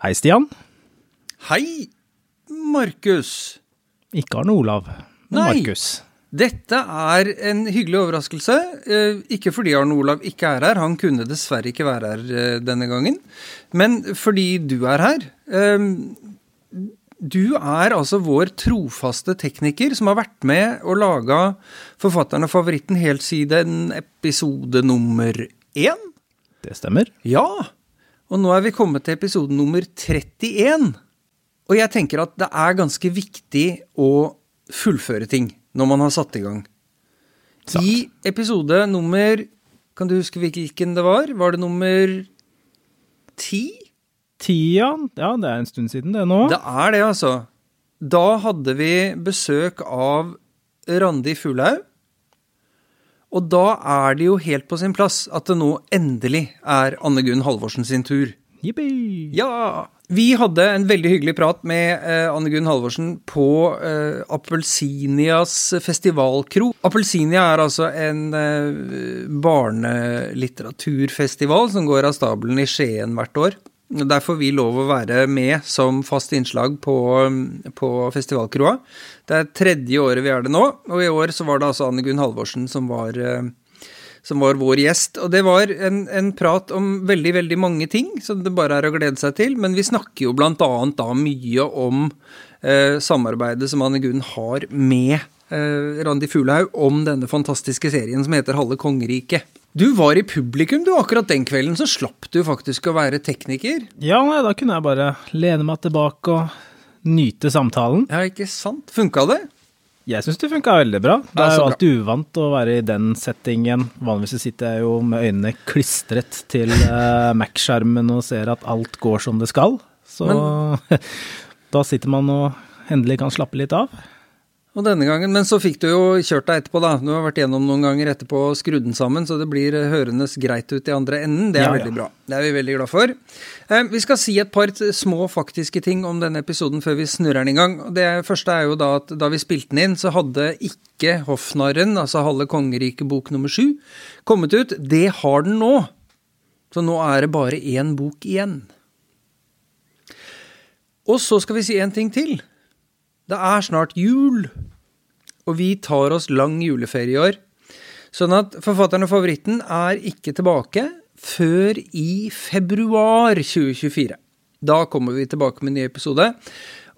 Hei, Stian. Hei, Markus. Ikke Arne Olav, men Nei. Markus. Dette er en hyggelig overraskelse. Eh, ikke fordi Arne Olav ikke er her, han kunne dessverre ikke være her eh, denne gangen. Men fordi du er her. Eh, du er altså vår trofaste tekniker som har vært med og laga Forfatteren og favoritten helt siden episode nummer én. Det stemmer. Ja, og nå er vi kommet til episode nummer 31. Og jeg tenker at det er ganske viktig å fullføre ting når man har satt i gang. I episode nummer Kan du huske hvilken det var? Var det nummer ti? Tia, ja, det er en stund siden det nå. Det er det, altså. Da hadde vi besøk av Randi Fuglaug. Og da er det jo helt på sin plass at det nå endelig er Anne Gunn Halvorsen sin tur. Jippi! Ja! Vi hadde en veldig hyggelig prat med eh, Anne Gunn Halvorsen på eh, Appelsinias festivalkro. Appelsinia er altså en eh, barnelitteraturfestival som går av stabelen i Skien hvert år. Der får vi lov å være med som fast innslag på, på festivalkroa. Det er tredje året vi er det nå, og i år så var det altså Anne Gunn Halvorsen som var eh, som var vår gjest. Og det var en, en prat om veldig, veldig mange ting, som det bare er å glede seg til. Men vi snakker jo blant annet da mye om eh, samarbeidet som Anne Gunn har med eh, Randi Fuglaug om denne fantastiske serien som heter Halve kongeriket. Du var i publikum du akkurat den kvelden, så slapp du faktisk å være tekniker. Ja, nei, da kunne jeg bare lene meg tilbake og nyte samtalen. Ja, ikke sant? Funka det? Jeg syns det funka veldig bra. Det er jo alltid uvant å være i den settingen. Vanligvis sitter jeg jo med øynene klistret til eh, Mac-skjermen og ser at alt går som det skal. Så da sitter man og endelig kan slappe litt av. Og denne gangen, Men så fikk du jo kjørt deg etterpå, da. Du har vært gjennom noen ganger etterpå og skrudd den sammen, så det blir eh, hørendes greit ut i andre enden. Det er Ja, ja. veldig bra. Det er vi veldig glad for. Eh, vi skal si et par små faktiske ting om denne episoden før vi snurrer den i gang. Det første er jo da at da vi spilte den inn, så hadde ikke Hoffnarren, altså Halve kongeriket bok nummer sju, kommet ut. Det har den nå. Så nå er det bare én bok igjen. Og så skal vi si en ting til. Det er snart jul, og vi tar oss lang juleferie i år. Sånn at forfatteren og favoritten er ikke tilbake før i februar 2024. Da kommer vi tilbake med en ny episode.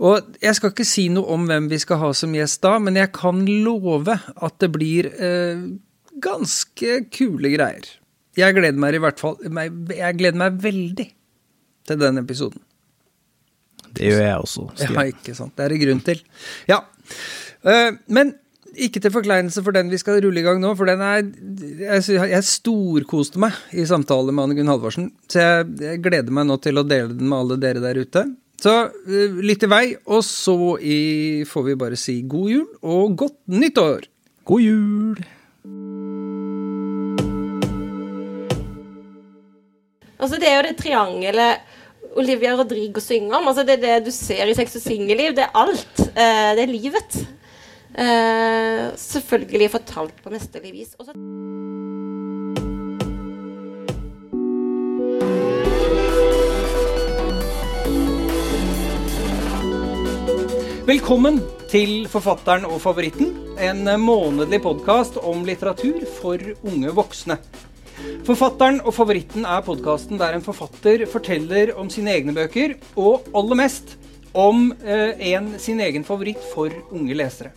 Og jeg skal ikke si noe om hvem vi skal ha som gjest da, men jeg kan love at det blir eh, ganske kule greier. Jeg gleder meg i hvert fall Jeg gleder meg veldig til den episoden. Det gjør jeg også. Ja, ikke sant. Det er det grunn til. Ja. Eh, men ikke til forkleinelse for den vi skal rulle i gang nå, for den er Jeg, jeg storkoste meg i samtale med Anne Gunn Halvorsen, så jeg, jeg gleder meg nå til å dele den med alle dere der ute. Så litt lytt i vei, og så i, får vi bare si god jul og godt nyttår! God jul! Altså Det er jo det triangelet Olivia Rodrigo synger om. Altså Det er det du ser i sex og singelliv. Det er alt. Eh, det er livet. Eh, selvfølgelig fortalt på mesterlig vis. Også Velkommen til Forfatteren og favoritten, en månedlig podkast om litteratur for unge voksne. Forfatteren og favoritten er podkasten der en forfatter forteller om sine egne bøker, og aller mest om eh, en sin egen favoritt for unge lesere.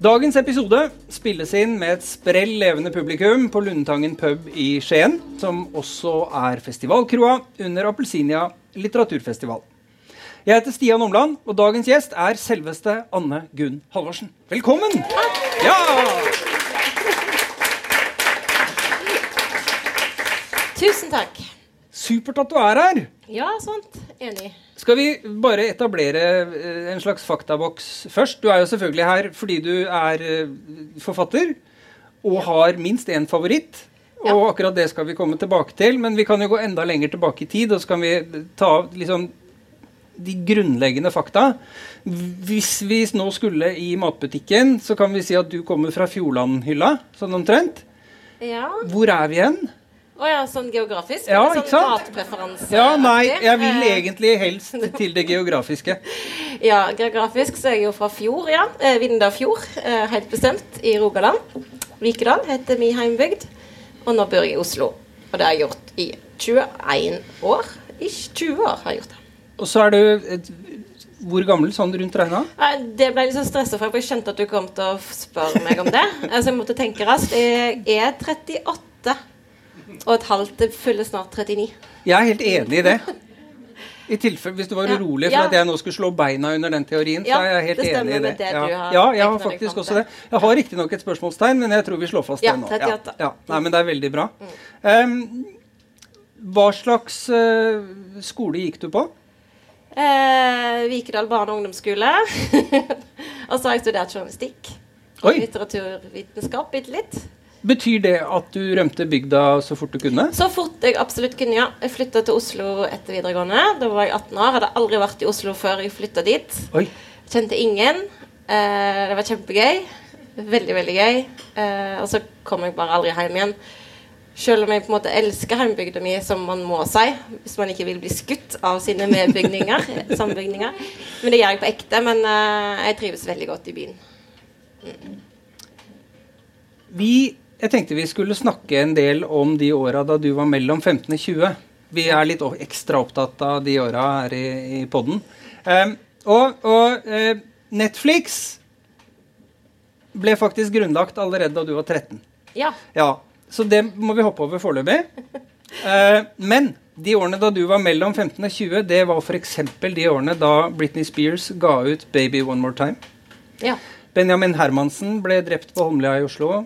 Dagens episode spilles inn med et sprell levende publikum på Lundtangen pub i Skien, som også er festivalkroa under Appelsinia litteraturfestival. Jeg heter Stian Omland, og dagens gjest er selveste Anne Gunn Halvorsen. Velkommen! Ja! Tusen takk. Supert at du er her. Ja, sant. Enig. Skal vi bare etablere eh, en slags faktaboks først? Du er jo selvfølgelig her fordi du er eh, forfatter og har minst én favoritt. Ja. Og akkurat det skal vi komme tilbake til, men vi kan jo gå enda lenger tilbake i tid, og så kan vi ta liksom de grunnleggende fakta. Hvis vi nå skulle i matbutikken, så kan vi si at du kommer fra Fjordlandhylla, sånn omtrent. Ja. Hvor er vi hen? Å ja, sånn geografisk? Ja, sånn ikke sant? Ja, nei, jeg vil Eh, egentlig helst til det geografiske. Ja, geografisk så er jeg jo fra Fjord, ja. Eh, Vindafjord, eh, helt bestemt, i Rogaland. Vikedal heter min heimbygd. Og nå bor jeg i Oslo. Og det har jeg gjort i 21 år. Ikke 20 år har jeg gjort det. Og så er du Hvor gammel sånn rundt regna? Det ble jeg litt sånn stressa for, for jeg skjønte at du kom til å spørre meg om det. Altså, jeg måtte tenke raskt. Jeg er 38 og et halvt. Det fyller snart 39. Jeg er helt enig i det. I tilfelle, Hvis du var Ja. urolig for Ja. at jeg nå skulle slå beina under den teorien, så Ja, er jeg helt enig i det. det ja. har ja, jeg har faktisk også det. Jeg har riktignok et spørsmålstegn, men jeg tror vi slår fast Ja, det nå. 38. Ja, ja. Nei, men det er veldig bra. Um, hva slags uh, skole gikk du på? Eh, Vikedal barne- og ungdomsskole. og så har jeg studert journalistikk. Oi. litteraturvitenskap bitte litt. Betyr det at du rømte bygda så fort du kunne? Så fort jeg absolutt kunne, ja. Jeg flytta til Oslo etter videregående. Da var jeg 18 år. Hadde aldri vært i Oslo før jeg flytta dit. Oi. Kjente ingen. Eh, det var kjempegøy. Veldig, veldig gøy. Eh, og så kom jeg bare aldri hjem igjen. Selv om jeg på en måte elsker heimbygda mi, som man må si, hvis man ikke vil bli skutt av sine medbygninger. sambygninger. Men det gjør jeg på ekte. Men eh, jeg trives veldig godt i byen. Vi, jeg tenkte vi skulle snakke en del om de åra da du var mellom 15 og 20. Vi er litt ekstra opptatt av de åra her i, i poden. Um, og og eh, Netflix ble faktisk grunnlagt allerede da du var 13. Ja. Ja, Så det må vi hoppe over foreløpig. Eh, men de årene da du var mellom 15 og 20, det var f.eks. de årene da Britney Spears ga ut 'Baby One More Time'. ja. Benjamin Hermansen ble drept på Holmlia i Oslo.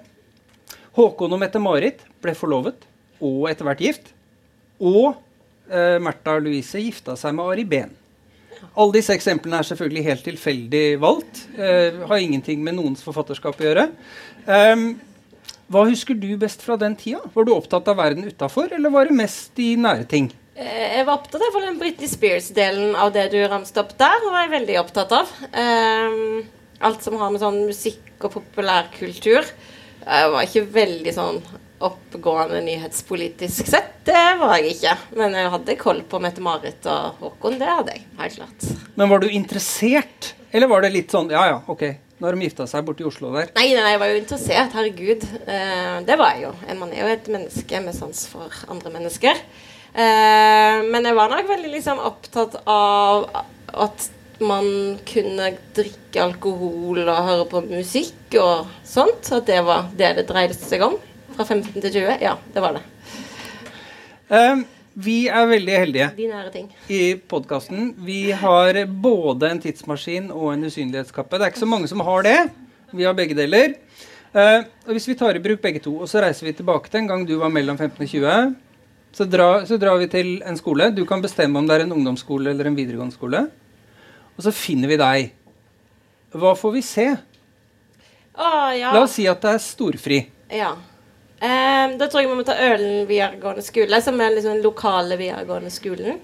Håkon og Mette-Marit ble forlovet og etter hvert gift. Og eh, Märtha Louise gifta seg med Ari Behn. Alle disse eksemplene er selvfølgelig helt tilfeldig valgt. Eh, har ingenting med noens forfatterskap å gjøre. Ehm, hva husker du best fra den tida? Var du opptatt av verden utafor, eller var det mest i nære ting? Eh, Jeg var opptatt av den Britney Spears-delen av det du ramste opp der. var jeg veldig opptatt av. Um, alt som har med sånn musikk og populærkultur. Jeg var ikke veldig sånn oppegående nyhetspolitisk sett. Det var jeg ikke. Men jeg hadde koll på Mette-Marit og Håkon. Det hadde jeg, helt klart. Men var du interessert, eller var det litt sånn ja ja, ok, nå har de gifta seg borti Oslo der? Nei, nei, jeg var jo interessert. Herregud. Eh, det var jeg jo. Man er jo et menneske med sans for andre mennesker. Eh, men jeg var nok veldig liksom opptatt av at man kunne drikke alkohol og høre på musikk og sånt. At det var det det dreide seg om. Fra 15 til 20. Ja, det var det. Um, vi er veldig heldige De nære ting. i podkasten. Vi har både en tidsmaskin og en usynlighetskappe. Det er ikke så mange som har det. Vi har begge deler. Uh, og Hvis vi tar i bruk begge to, og så reiser vi tilbake til en gang du var mellom 15 og 20, så, dra, så drar vi til en skole. Du kan bestemme om det er en ungdomsskole eller en videregående skole. Og så finner vi deg. Hva får vi se? Å, ja. La oss si at det er storfri. Ja. Um, da tror jeg vi må ta Ølen videregående skole, som er liksom den lokale videregående skolen.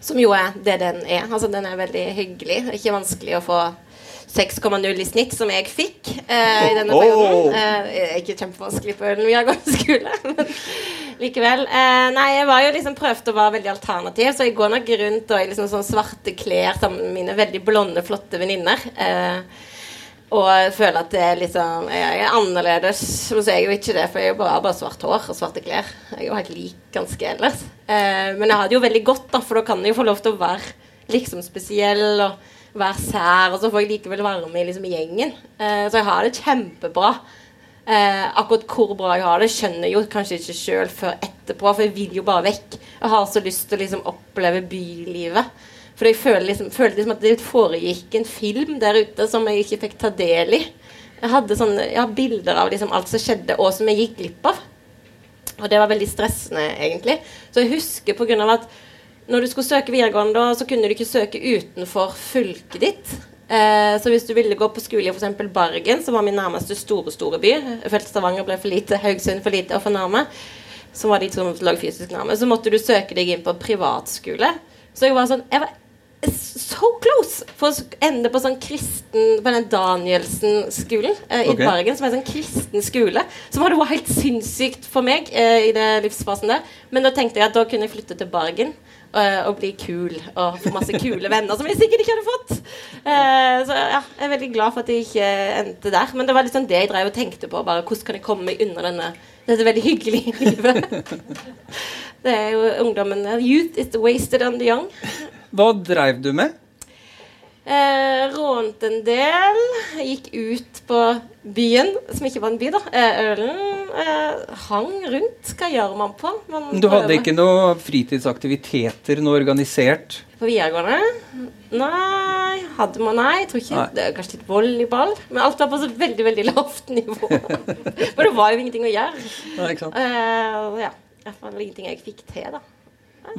Som jo er det den er. Altså Den er veldig hyggelig. Det er ikke vanskelig å få 6,0 i snitt, som jeg fikk eh, i denne perioden. Eh, ikke kjempevanskelig på Ølen videregående skole, men likevel. Eh, nei, jeg var jo liksom prøvde å være veldig alternativ, så jeg går nok rundt og i liksom sånn svarte klær sammen med mine veldig blonde, flotte venninner. Eh, og føler at det er liksom Jeg er annerledes, men så er jeg jo ikke det, for jeg jo bare, bare svart hår og svarte klær. Jeg er jo helt lik ganske ellers. Eh, men jeg har det jo veldig godt, da, for da kan jeg jo få lov til å være liksom spesiell og være sær, og så får jeg likevel være med liksom, i gjengen. Eh, så jeg har det kjempebra. Eh, akkurat hvor bra jeg har det, skjønner jeg jo kanskje ikke sjøl før etterpå, for jeg vil jo bare vekk. Jeg har så lyst til å liksom oppleve bylivet. For jeg føler liksom, følte liksom at det foregikk en film der ute som jeg ikke fikk ta del i. Jeg hadde sånne, jeg bilder av liksom alt som skjedde, og som jeg gikk glipp av. Og det var veldig stressende, egentlig. Så jeg husker på grunn av at når du skulle søke videregående, da, så kunne du ikke søke utenfor fylket ditt. Eh, så hvis du ville gå på skole i f.eks. Bargen, som var min nærmeste store store by Jeg Stavanger ble for lite, Haugesund for lite og for nærme. Som var de som lå fysisk nærme. Så måtte du søke deg inn på privatskole. Så jeg var sånn Jeg var so close for å ende på sånn kristen På den Danielsen-skolen eh, i okay. Bergen, som er en sånn kristen skole. Som hadde vært helt sinnssykt for meg eh, i det livsfasen der. Men da tenkte jeg at da kunne jeg flytte til Bergen og bli kul og få masse kule venner som jeg sikkert ikke hadde fått. Eh, så ja, jeg er veldig glad for at jeg ikke endte der. Men det var liksom det jeg drev og tenkte på. Bare hvordan kan jeg komme meg unna denne, dette veldig hyggelige livet. det er jo ungdommen. Youth is wasted on the young. Hva dreiv du med? Eh, rånte en del. Gikk ut på byen, som ikke var en by, da. Eh, ølen eh, hang rundt. Hva gjør man på? Man Du hadde ikke noe fritidsaktiviteter, noe organisert? På videregående? Nei, hadde man nei. Jeg tror ikke Nei. det er Kanskje litt volleyball. Men alt var på så veldig veldig lavt nivå. For det var jo ingenting å gjøre. Nei, ikke sant? Eh, ja. var ingenting jeg fikk til, da.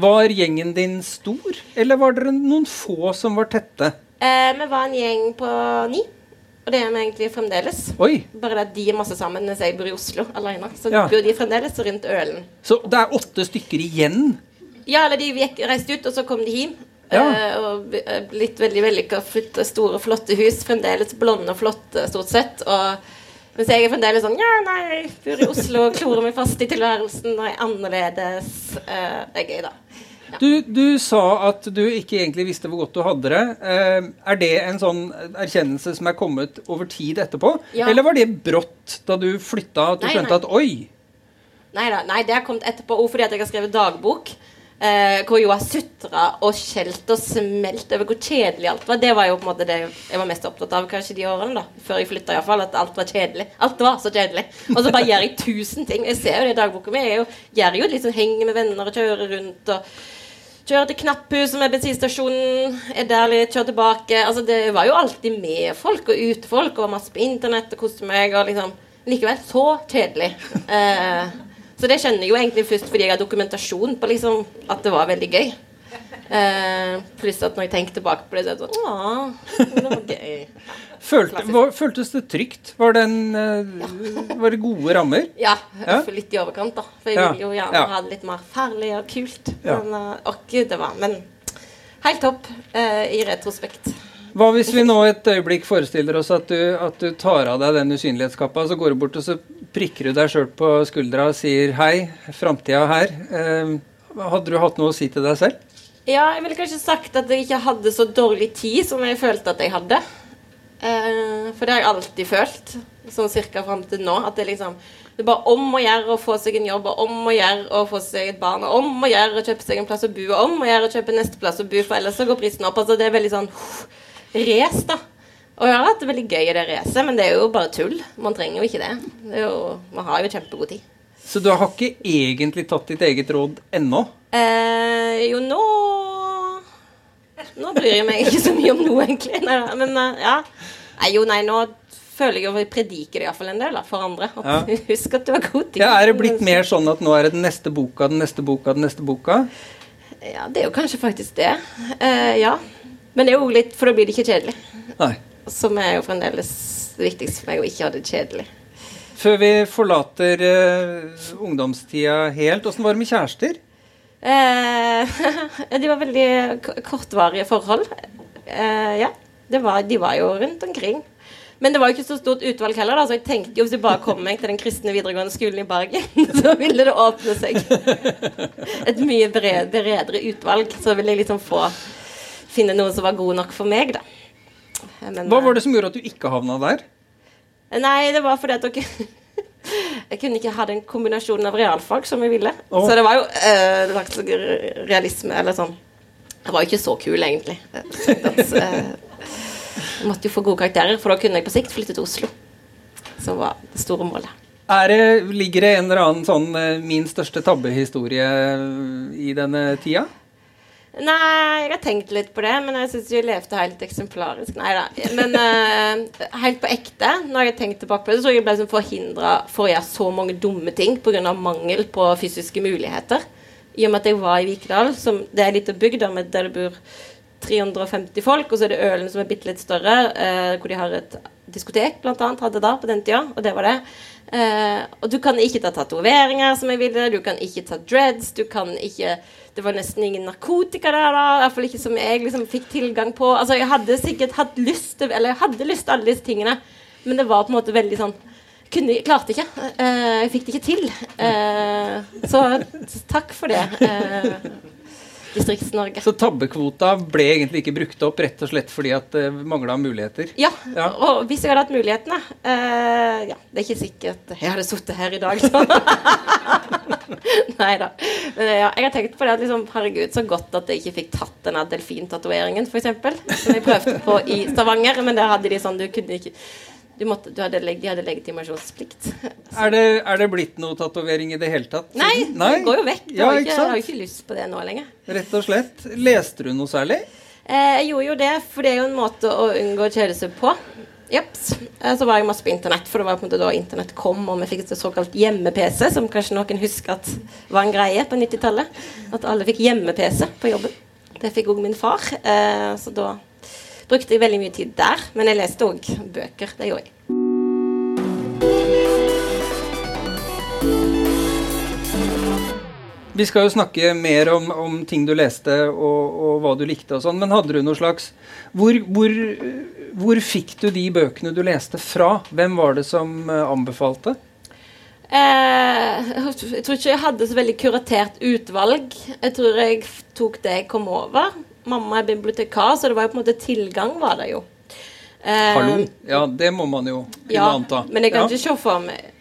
Var gjengen din stor, eller var dere noen få som var tette? Eh, vi var en gjeng på ni. Og det er vi egentlig fremdeles. Oi, Bare det at de er masse sammen mens jeg bor i Oslo alene. Så Ja. bor de fremdeles rundt ølen. så det er åtte stykker igjen? Ja, eller de gikk, reiste ut, og så kom de hjem. Ja. Uh, og eh, blitt veldig vellykka, flytta store, flotte hus. Fremdeles blonde og flotte, stort sett. Og mens jeg er fremdeles sånn Ja, nei, bor i Oslo klorer meg fast i tilværelsen og er annerledes. Uh, det er gøy, da. Du, du sa at du ikke egentlig visste hvor godt du hadde det. Eh, er det en sånn erkjennelse som er kommet over tid etterpå? Ja. Eller var det brått da du flytta, at du Nei, skjønte nei. at oi? Neida, nei, det har kommet etterpå òg fordi at jeg har skrevet dagbok. Eh, hvor jo har sutra og skjelte og smelt over hvor kjedelig alt var. Det var jo på en måte det jeg var mest opptatt av kanskje de årene. da Før jeg flytta, iallfall. At alt var kjedelig. Alt var så kjedelig. Og så bare gjør jeg tusen ting. Jeg ser jo det i dagboka mi. Jeg jo, gjør jo litt sånn henger med venner og kjører rundt. og Kjører til Knapphus, som er bensinstasjonen. Er der litt, kjører tilbake. Altså, det var jo alltid med folk og utfolk, og masse på internett og koste meg. og liksom Likevel så kjedelig. Eh, så det skjønner jeg jo egentlig først fordi jeg har dokumentasjon på liksom at det var veldig gøy. Eh, pluss at når jeg tenker tilbake på det, så er det sånn Å, det var gøy. Følte, var, føltes det trygt? Var, det en, ja. var det gode rammer? Ja, Ja. litt i overkant, da. For jeg Ja, ville jo gjerne ja. ha det litt mer farlig og kult. Men eh, Å, gud, det var Men helt topp eh, i retrospekt. Hva hvis vi nå et øyeblikk forestiller oss at du, at du tar av deg den usynlighetskappa, så går du bort og så prikker du deg sjøl på skuldra og sier hei, framtida er her. Eh, hadde du hatt noe å si til deg selv? Ja, jeg ville kanskje sagt at jeg ikke hadde så dårlig tid som jeg følte at jeg hadde. Eh, for det har jeg alltid følt, sånn cirka fram til nå. At det liksom Det er bare om å gjøre å få seg en jobb, og om å gjøre å få seg et barn, og om å gjøre å kjøpe seg en plass å bo, og om å gjøre å kjøpe neste plass å bo, for ellers så går prisen opp. Altså det er veldig sånn uff, race, da. Og jeg har hatt det veldig gøy i det racet, men det er jo bare tull. Man trenger jo ikke det. det jo, man har jo kjempegod tid. Så du har ikke egentlig tatt ditt eget råd ennå? Eh, jo, nå Nå bryr jeg meg ikke så mye om noe, egentlig. Nei, men eh, ja. Nei, jo, nei, nå føler jeg at jeg prediker det iallfall en del da, for andre. At, Husk at du har god tid. Ja, er det blitt mer sånn at nå er det den neste boka, den neste boka, den neste boka? Ja, det er jo kanskje faktisk det. Eh, ja. Men det er jo litt For da blir det ikke kjedelig. Nei. Som er jo fremdeles det viktigste for meg å ikke ha det kjedelig. Før vi forlater eh, ungdomstida helt, åssen var det med kjærester? Eh, de var veldig kortvarige forhold. Eh, ja. Det var, de var jo rundt omkring. Men det var jo ikke så stort utvalg heller, da, så jeg tenkte jo hvis jeg bare kom meg til den kristne videregående skolen i Bergen, så ville det åpne seg et mye bred, bredere utvalg. Så ville jeg liksom få finne noen som var god nok for meg, da. Men, Hva var det som gjorde at du ikke havna der? eh, Nei, det var fordi at dere Jeg kunne ikke ha den kombinasjonen av realfag som jeg ville. Oh. Så det var jo eh, lagt realisme, eller sånn Jeg var jo ikke så kul, egentlig. At, eh, jeg måtte jo få gode karakterer, for da kunne jeg på sikt flytte til Oslo. Som var det store målet. Det, ligger det en eller annen sånn eh, min største tabbehistorie i denne tida? Nei, jeg har tenkt litt på det, men jeg syns jeg levde helt eksemplarisk. Nei da. Men uh, helt på ekte, når jeg har tenkt tilbake på det, så tror jeg jeg ble sånn forhindra for å gjøre så mange dumme ting pga. mangel på fysiske muligheter. I og med at jeg var i Vikedal, som det er ei lita bygd der det bor 350 folk, og så er det Ølen som er bitte litt større, uh, hvor de har et diskotek, blant annet, hadde da på den tida, og det var det. Eh, og du kan ikke ta tatoveringer som jeg ville, du kan ikke ta dreads, du kan ikke Det var nesten ingen narkotika der, da, i hvert fall ikke som jeg liksom fikk tilgang på. Altså, jeg hadde sikkert hatt lyst til Eller jeg hadde lyst til alle disse tingene, men det var på en måte veldig sånn kunne, klarte ikke. Uh, jeg fikk det ikke til. Uh, så takk for det. Eh, Distrikts-Norge. Så tabbekvota ble egentlig ikke brukt opp rett og slett fordi at det mangla muligheter? Ja, Ja. og hvis jeg hadde hatt mulighetene uh, Ja, det er ikke sikkert jeg hadde sittet her i dag, så. Nei da. Men ja, jeg har tenkt på det at liksom, herregud, så godt at jeg ikke fikk tatt denne delfintatoveringen, f.eks. Som jeg prøvde på i Stavanger, men der hadde de sånn Du kunne ikke du måtte, du hadde, De hadde legitimasjonsplikt. Er det, er det blitt noe tatovering i det hele tatt? Nei, Nei. det går jo vekk. Jeg Ja, har, ikke jeg har jo ikke lyst på det nå lenger. Rett og slett. Leste du noe særlig? Eh, jeg gjorde jo det, for det er jo en måte å unngå å kjede seg på. Jeps. Eh, så var jeg masse på internett, for det var på en måte da internett kom, og vi fikk et såkalt hjemme-PC, som kanskje noen husker at var en greie på 90-tallet. At alle fikk hjemme-PC på jobben. Det fikk òg min far, eh, så da brukte jeg veldig mye tid der. Men jeg leste òg bøker. Det gjorde jeg. Vi skal jo snakke mer om, om ting du leste og, og hva du likte og sånn, men hadde du noe slags hvor, hvor, hvor fikk du de bøkene du leste fra? Hvem var det som eh, anbefalte? Eh, jeg tror ikke jeg hadde så veldig kuratert utvalg. Jeg tror jeg tok det jeg kom over. Mamma er bibliotekar, så det var jo på en måte tilgang, var det jo. Eh, Hallo? Ja, det må man jo kunne Ja, anta. men jeg kan ja. ikke se for meg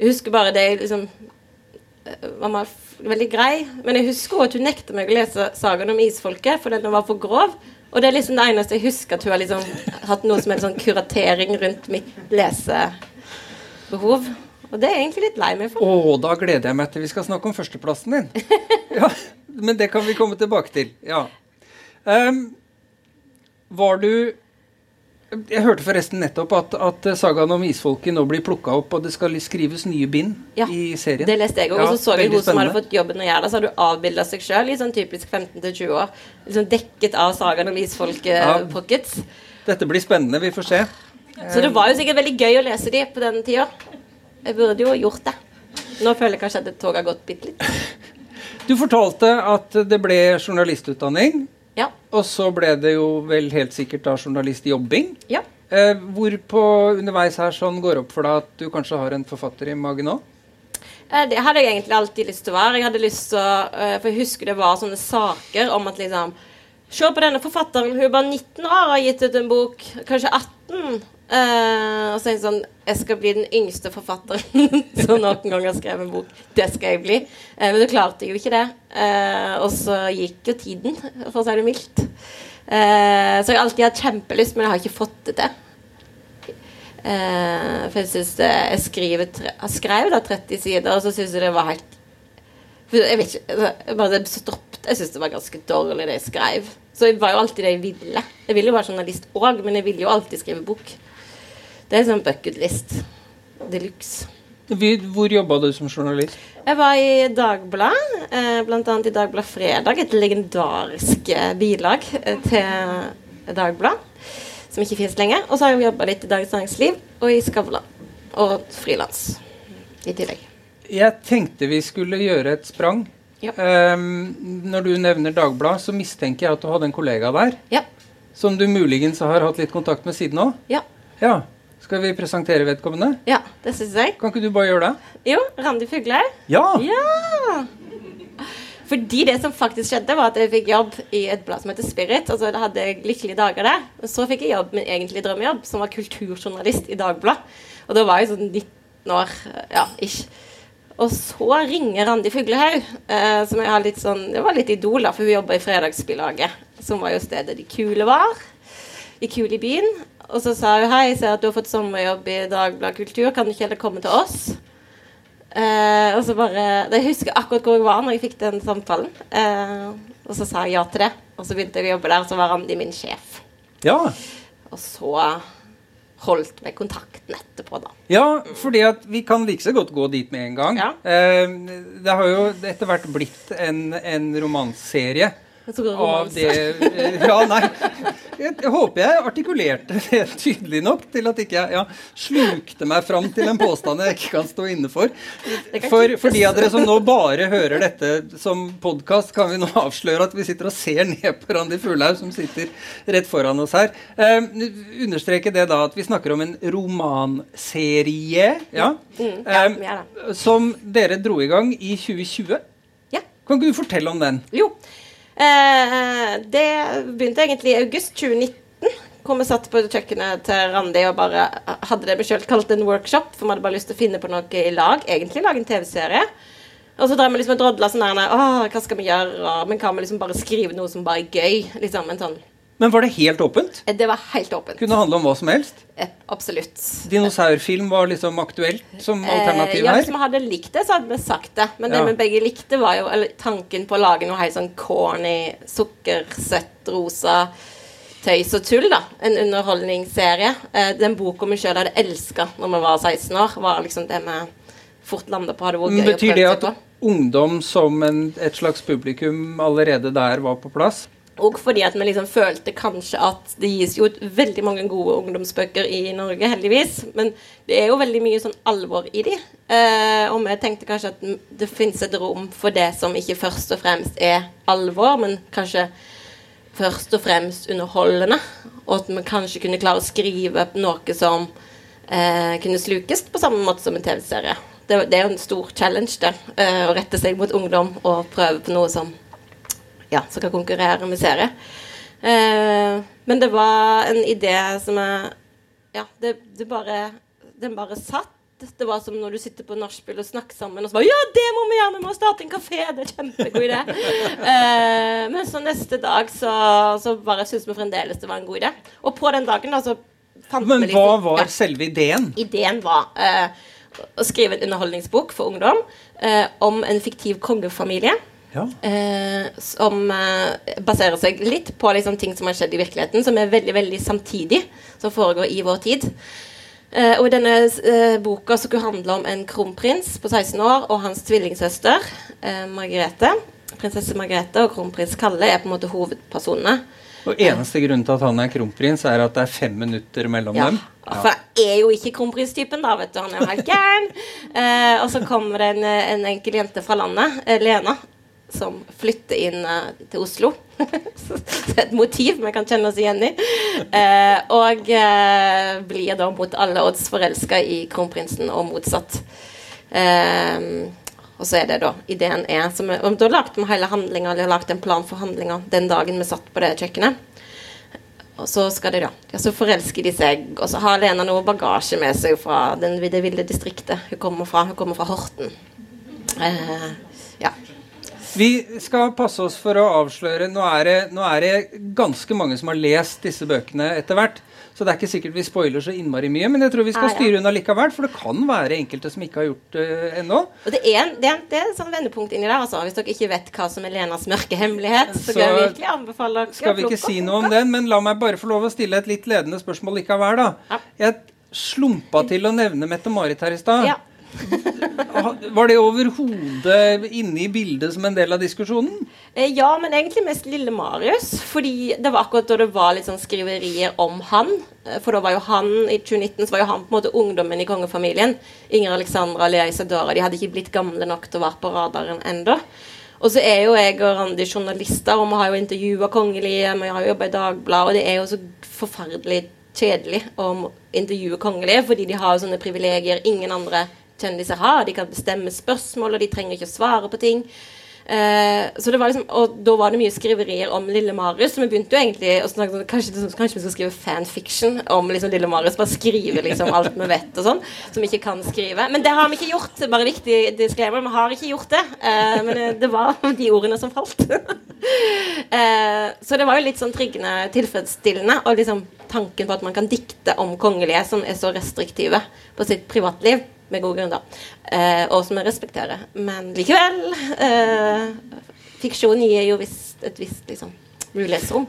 Jeg husker bare det liksom eh, Mamma er veldig grei, men jeg husker også at hun nekta meg å lese sagaen om isfolket, for den var for grov. Og det er liksom det eneste jeg husker at hun har liksom hatt noe som er sånn kuratering rundt mitt lesebehov. Og det er jeg egentlig litt lei meg for. Å, da gleder jeg meg til vi skal snakke om førsteplassen din. Ja, Men det kan vi komme tilbake til. Ja. Ehm, var du Jeg hørte forresten nettopp at, at sagaen om isfolket nå blir plukka opp, og det skal skrives nye bind Ja, i serien. Det leste jeg òg. Ja, og så så jeg hun som hadde fått jobben å gjøre det, så hadde hun avbilda seg sjøl i sånn typisk 15-20 år. Liksom dekket av sagaen om isfolket-pockets. Dette blir spennende. Vi får se. Så det var jo sikkert veldig gøy å lese de på den tida. Jeg burde jo gjort det. Nå føler jeg kanskje at toget har gått bitte litt. Du fortalte at det ble journalistutdanning, Ja. og så ble det jo vel helt sikkert da journalistjobbing. ja. Eh, hvor på underveis her sånn går opp for deg at du kanskje har en forfatter i magen òg? Eh, Det hadde jeg egentlig alltid lyst til å være. Jeg hadde lyst til å, eh, For jeg husker det var sånne saker om at liksom Se på denne forfatteren, hun er bare 19 år og har gitt ut en bok. Kanskje 18. Uh, og så er jeg sånn Jeg skal bli den yngste forfatteren som noen gang har skrevet en bok. Det skal jeg bli. Uh, men du klarte jo ikke det. Uh, og så gikk jo tiden, for å si det mildt. Eh, så jeg alltid hatt kjempelyst, men jeg har ikke fått det til. Eh, for jeg syns Jeg skrev da 30 sider, og så syns jeg det var helt Jeg vet ikke Jeg bare stoppet. Jeg syns det var ganske dårlig, det jeg skrev. Så det var jo alltid det jeg ville. Jeg ville jo være journalist òg, men jeg ville jo alltid skrive bok. Det er sånn bucketlist de luxe. Hvor jobba du som journalist? Jeg var i Dagbladet, eh, blant annet i Dagbladet Fredag, et legendarisk eh, bilag eh, til Dagbladet, som ikke finnes lenger. Og så har jeg jobba litt i Dagens Næringsliv og i Skavlan. Og frilans i tillegg. Jeg tenkte vi skulle gjøre et sprang. Ja. Um, når du nevner Dagbladet, så mistenker jeg at du hadde en kollega der Ja. som du muligens har hatt litt kontakt med siden òg. Ja. Ja. Skal vi presentere vedkommende? ja det syns jeg. Kan ikke du bare gjøre det? Jo, Randi Fugle. Ja! Ja! Fordi det som faktisk skjedde, var at jeg fikk jobb i et blad som heter Spirit. Altså, så hadde jeg lykkelige dager der. Og så fikk jeg jobb, min egentlig drømmejobb, som var kulturjournalist i Dagbladet. Og da var jeg sånn 19 år, ja, ish. Og så ringer Randi Fuglehaug, eh, som jeg har litt sånn Det var litt idol, da, for hun jobba i Fredagsbilaget, som var jo stedet de kule var. I Kul i byen. Og så sa hun hei, jeg ser at du har fått sommerjobb i Dagbladet Kultur, kan du ikke heller komme til oss? Eh, og så bare Jeg husker akkurat hvor jeg var når jeg fikk den samtalen. Eh, og så sa jeg ja til det. Og så begynte jeg å jobbe der, og så var Randi min sjef. Ja. Og så holdt med kontakten etterpå, da. ja, fordi at vi kan like så godt gå dit med en gang. Ja. Eh, det har jo etter hvert blitt en, en romanserie Jeg tror det av romanse. det Ja, nei. Jeg, jeg håper jeg artikulerte det tydelig nok til at ikke jeg ja, slukte meg fram til en påstand jeg ikke kan stå inne for. For, for de av dere som nå bare hører dette som podkast, kan vi nå avsløre at vi sitter og ser ned på Randi Fuglaug, som sitter rett foran oss her. Eh, understreke det da at vi snakker om en romanserie, ja, Mm, ja, eh, er det. som dere dro i gang i 2020. Ja. Kan ikke du fortelle om den? Jo. Eh, det begynte egentlig i august 2019. Hvor vi satt på kjøkkenet til Randi og bare hadde det vi sjøl kalte en workshop. For vi hadde bare lyst til å finne på noe i lag. Egentlig lage en TV-serie. Og så drev vi liksom og drodla sånn her hva skal vi gjøre? Men kan vi liksom bare skrive noe som bare er gøy? Liksom en sånn Men var det helt åpent? Eh, Det var helt åpent. Kunne handle om hva som helst? Eh, Absolutt. Dinosaurfilm var liksom aktuelt som alternativ Eh, ja, her? Hvis vi hadde likt det, så hadde vi sagt det. Men Ja. det vi begge likte, var jo eller, tanken på å lage noe helt sånn corny, sukkersøtt, rosa tøys og tull. da En underholdningsserie. Eh, den boka vi sjøl hadde elska når vi var 16 år, var liksom det vi fort landa på. Hadde vært gøy å Betyr det at ungdom som en, et slags publikum allerede der var på plass? Og fordi at vi liksom følte kanskje at det gis jo ut veldig mange gode ungdomsbøker i Norge, heldigvis. Men det er jo veldig mye sånn alvor i de. Eh, og vi tenkte kanskje at det finnes et rom for det som ikke først og fremst er alvor, men kanskje først og fremst underholdende. Og at vi kanskje kunne klare å skrive noe som eh, kunne slukes på samme måte som en TV-serie. Det, det er jo en stor challenge, det. eh, å rette seg mot ungdom og prøve på noe som ja, som kan konkurrere med serie. Eh, men det var en idé som jeg Ja, det, det bare Den bare satt. Det var som når du sitter på nachspiel og snakker sammen, og så bare Ja, det må vi gjøre! Vi må starte en kafé! Det er kjempegod idé. Eh, men så neste dag så, så bare syntes vi fremdeles det var en god idé. Og på den dagen da så fant Men vi hva liksom- var ja. selve ideen? Ideen var eh, å skrive en underholdningsbok for ungdom eh, om en fiktiv kongefamilie. Ja. Eh, som eh, baserer seg litt på liksom, ting som har skjedd i virkeligheten, som er veldig veldig samtidig, som foregår i vår tid. Eh, og i denne eh, boka så skulle handle om en kronprins på 16 år og hans tvillingsøster eh, Margrethe. Prinsesse Margrethe og kronprins Kalle er på en måte hovedpersonene. Og eneste grunn til at han er kronprins, er at det er fem minutter mellom Ja, dem? For jeg er jo ikke kronprinstypen, da, vet du. Han er jo helt gæren. Eh, og så kommer det en, en enkel jente fra landet, eh, Lena, som flytter inn uh, til Oslo. Det er et motiv vi kan kjenne oss igjen i. Uh, og uh, blir da mot alle odds forelska i kronprinsen, og motsatt. Og så er det da ideen er som, og Da lagde vi hele handlinga, eller lagde en plan for handlinga den dagen vi satt på det kjøkkenet. Og så skal de da ja, Så forelsker de seg, og så har Lena noe bagasje med seg fra den, det ville distriktet hun kommer fra. Hun kommer fra Horten. Ja. Vi skal passe oss for å avsløre Nå er, det, nå er det ganske mange som har lest disse bøkene etter hvert. Så det er ikke sikkert vi spoiler så innmari mye, men jeg tror vi skal styre unna likevel. For det kan være enkelte som ikke har gjort det ennå. Og det er, en, det, er, det er et sånn vendepunkt inni der, altså. Hvis dere ikke vet hva som er Lenas mørke hemmelighet, så, Så kan jeg virkelig anbefale dere Skal vi ikke si noe om den, men la meg bare få lov å stille et litt ledende spørsmål likevel, da. Ja. Jeg slumpa til å nevne Mette-Marit her i stad. Ja. Var det overhodet inne i bildet som en del av diskusjonen? Eh, ja, men egentlig mest lille Marius. Fordi det var akkurat da det var litt sånn skriverier om han. Eh, For da var jo han i 2019 så var jo han på en måte ungdommen i kongefamilien. Inger Alexandra, Lea Isadora. De hadde ikke blitt gamle nok til å være på radaren ennå. Og så er jo jeg og Randi journalister, og vi har jo intervjua kongelige, vi har jo jobba i Dagbladet, og det er jo så forferdelig kjedelig å intervjue kongelige, fordi de har jo sånne privilegier ingen andre kjendiser har. De kan bestemme spørsmål, og de trenger ikke å svare på ting. Eh, så det var liksom, og da var det mye skriverier om Lille Marius, så vi begynte jo egentlig å snakke om kanskje, kanskje vi skal skrive fanfiction om liksom Lille Marius. Bare skrive liksom alt vi vet og sånn, som vi ikke kan skrive. Men det har vi ikke gjort. Bare viktig vi har ikke gjort det. Eh, men det- var de ordene som falt. eh, så det var jo litt sånn triggende tilfredsstillende, og liksom tanken på at man kan dikte om kongelige som er så restriktive på sitt privatliv med god grunn, da. Eh, og som jeg respekterer. Men likevel eh, Fiksjon gir jo visst, et visst liksom, mulighetsrom.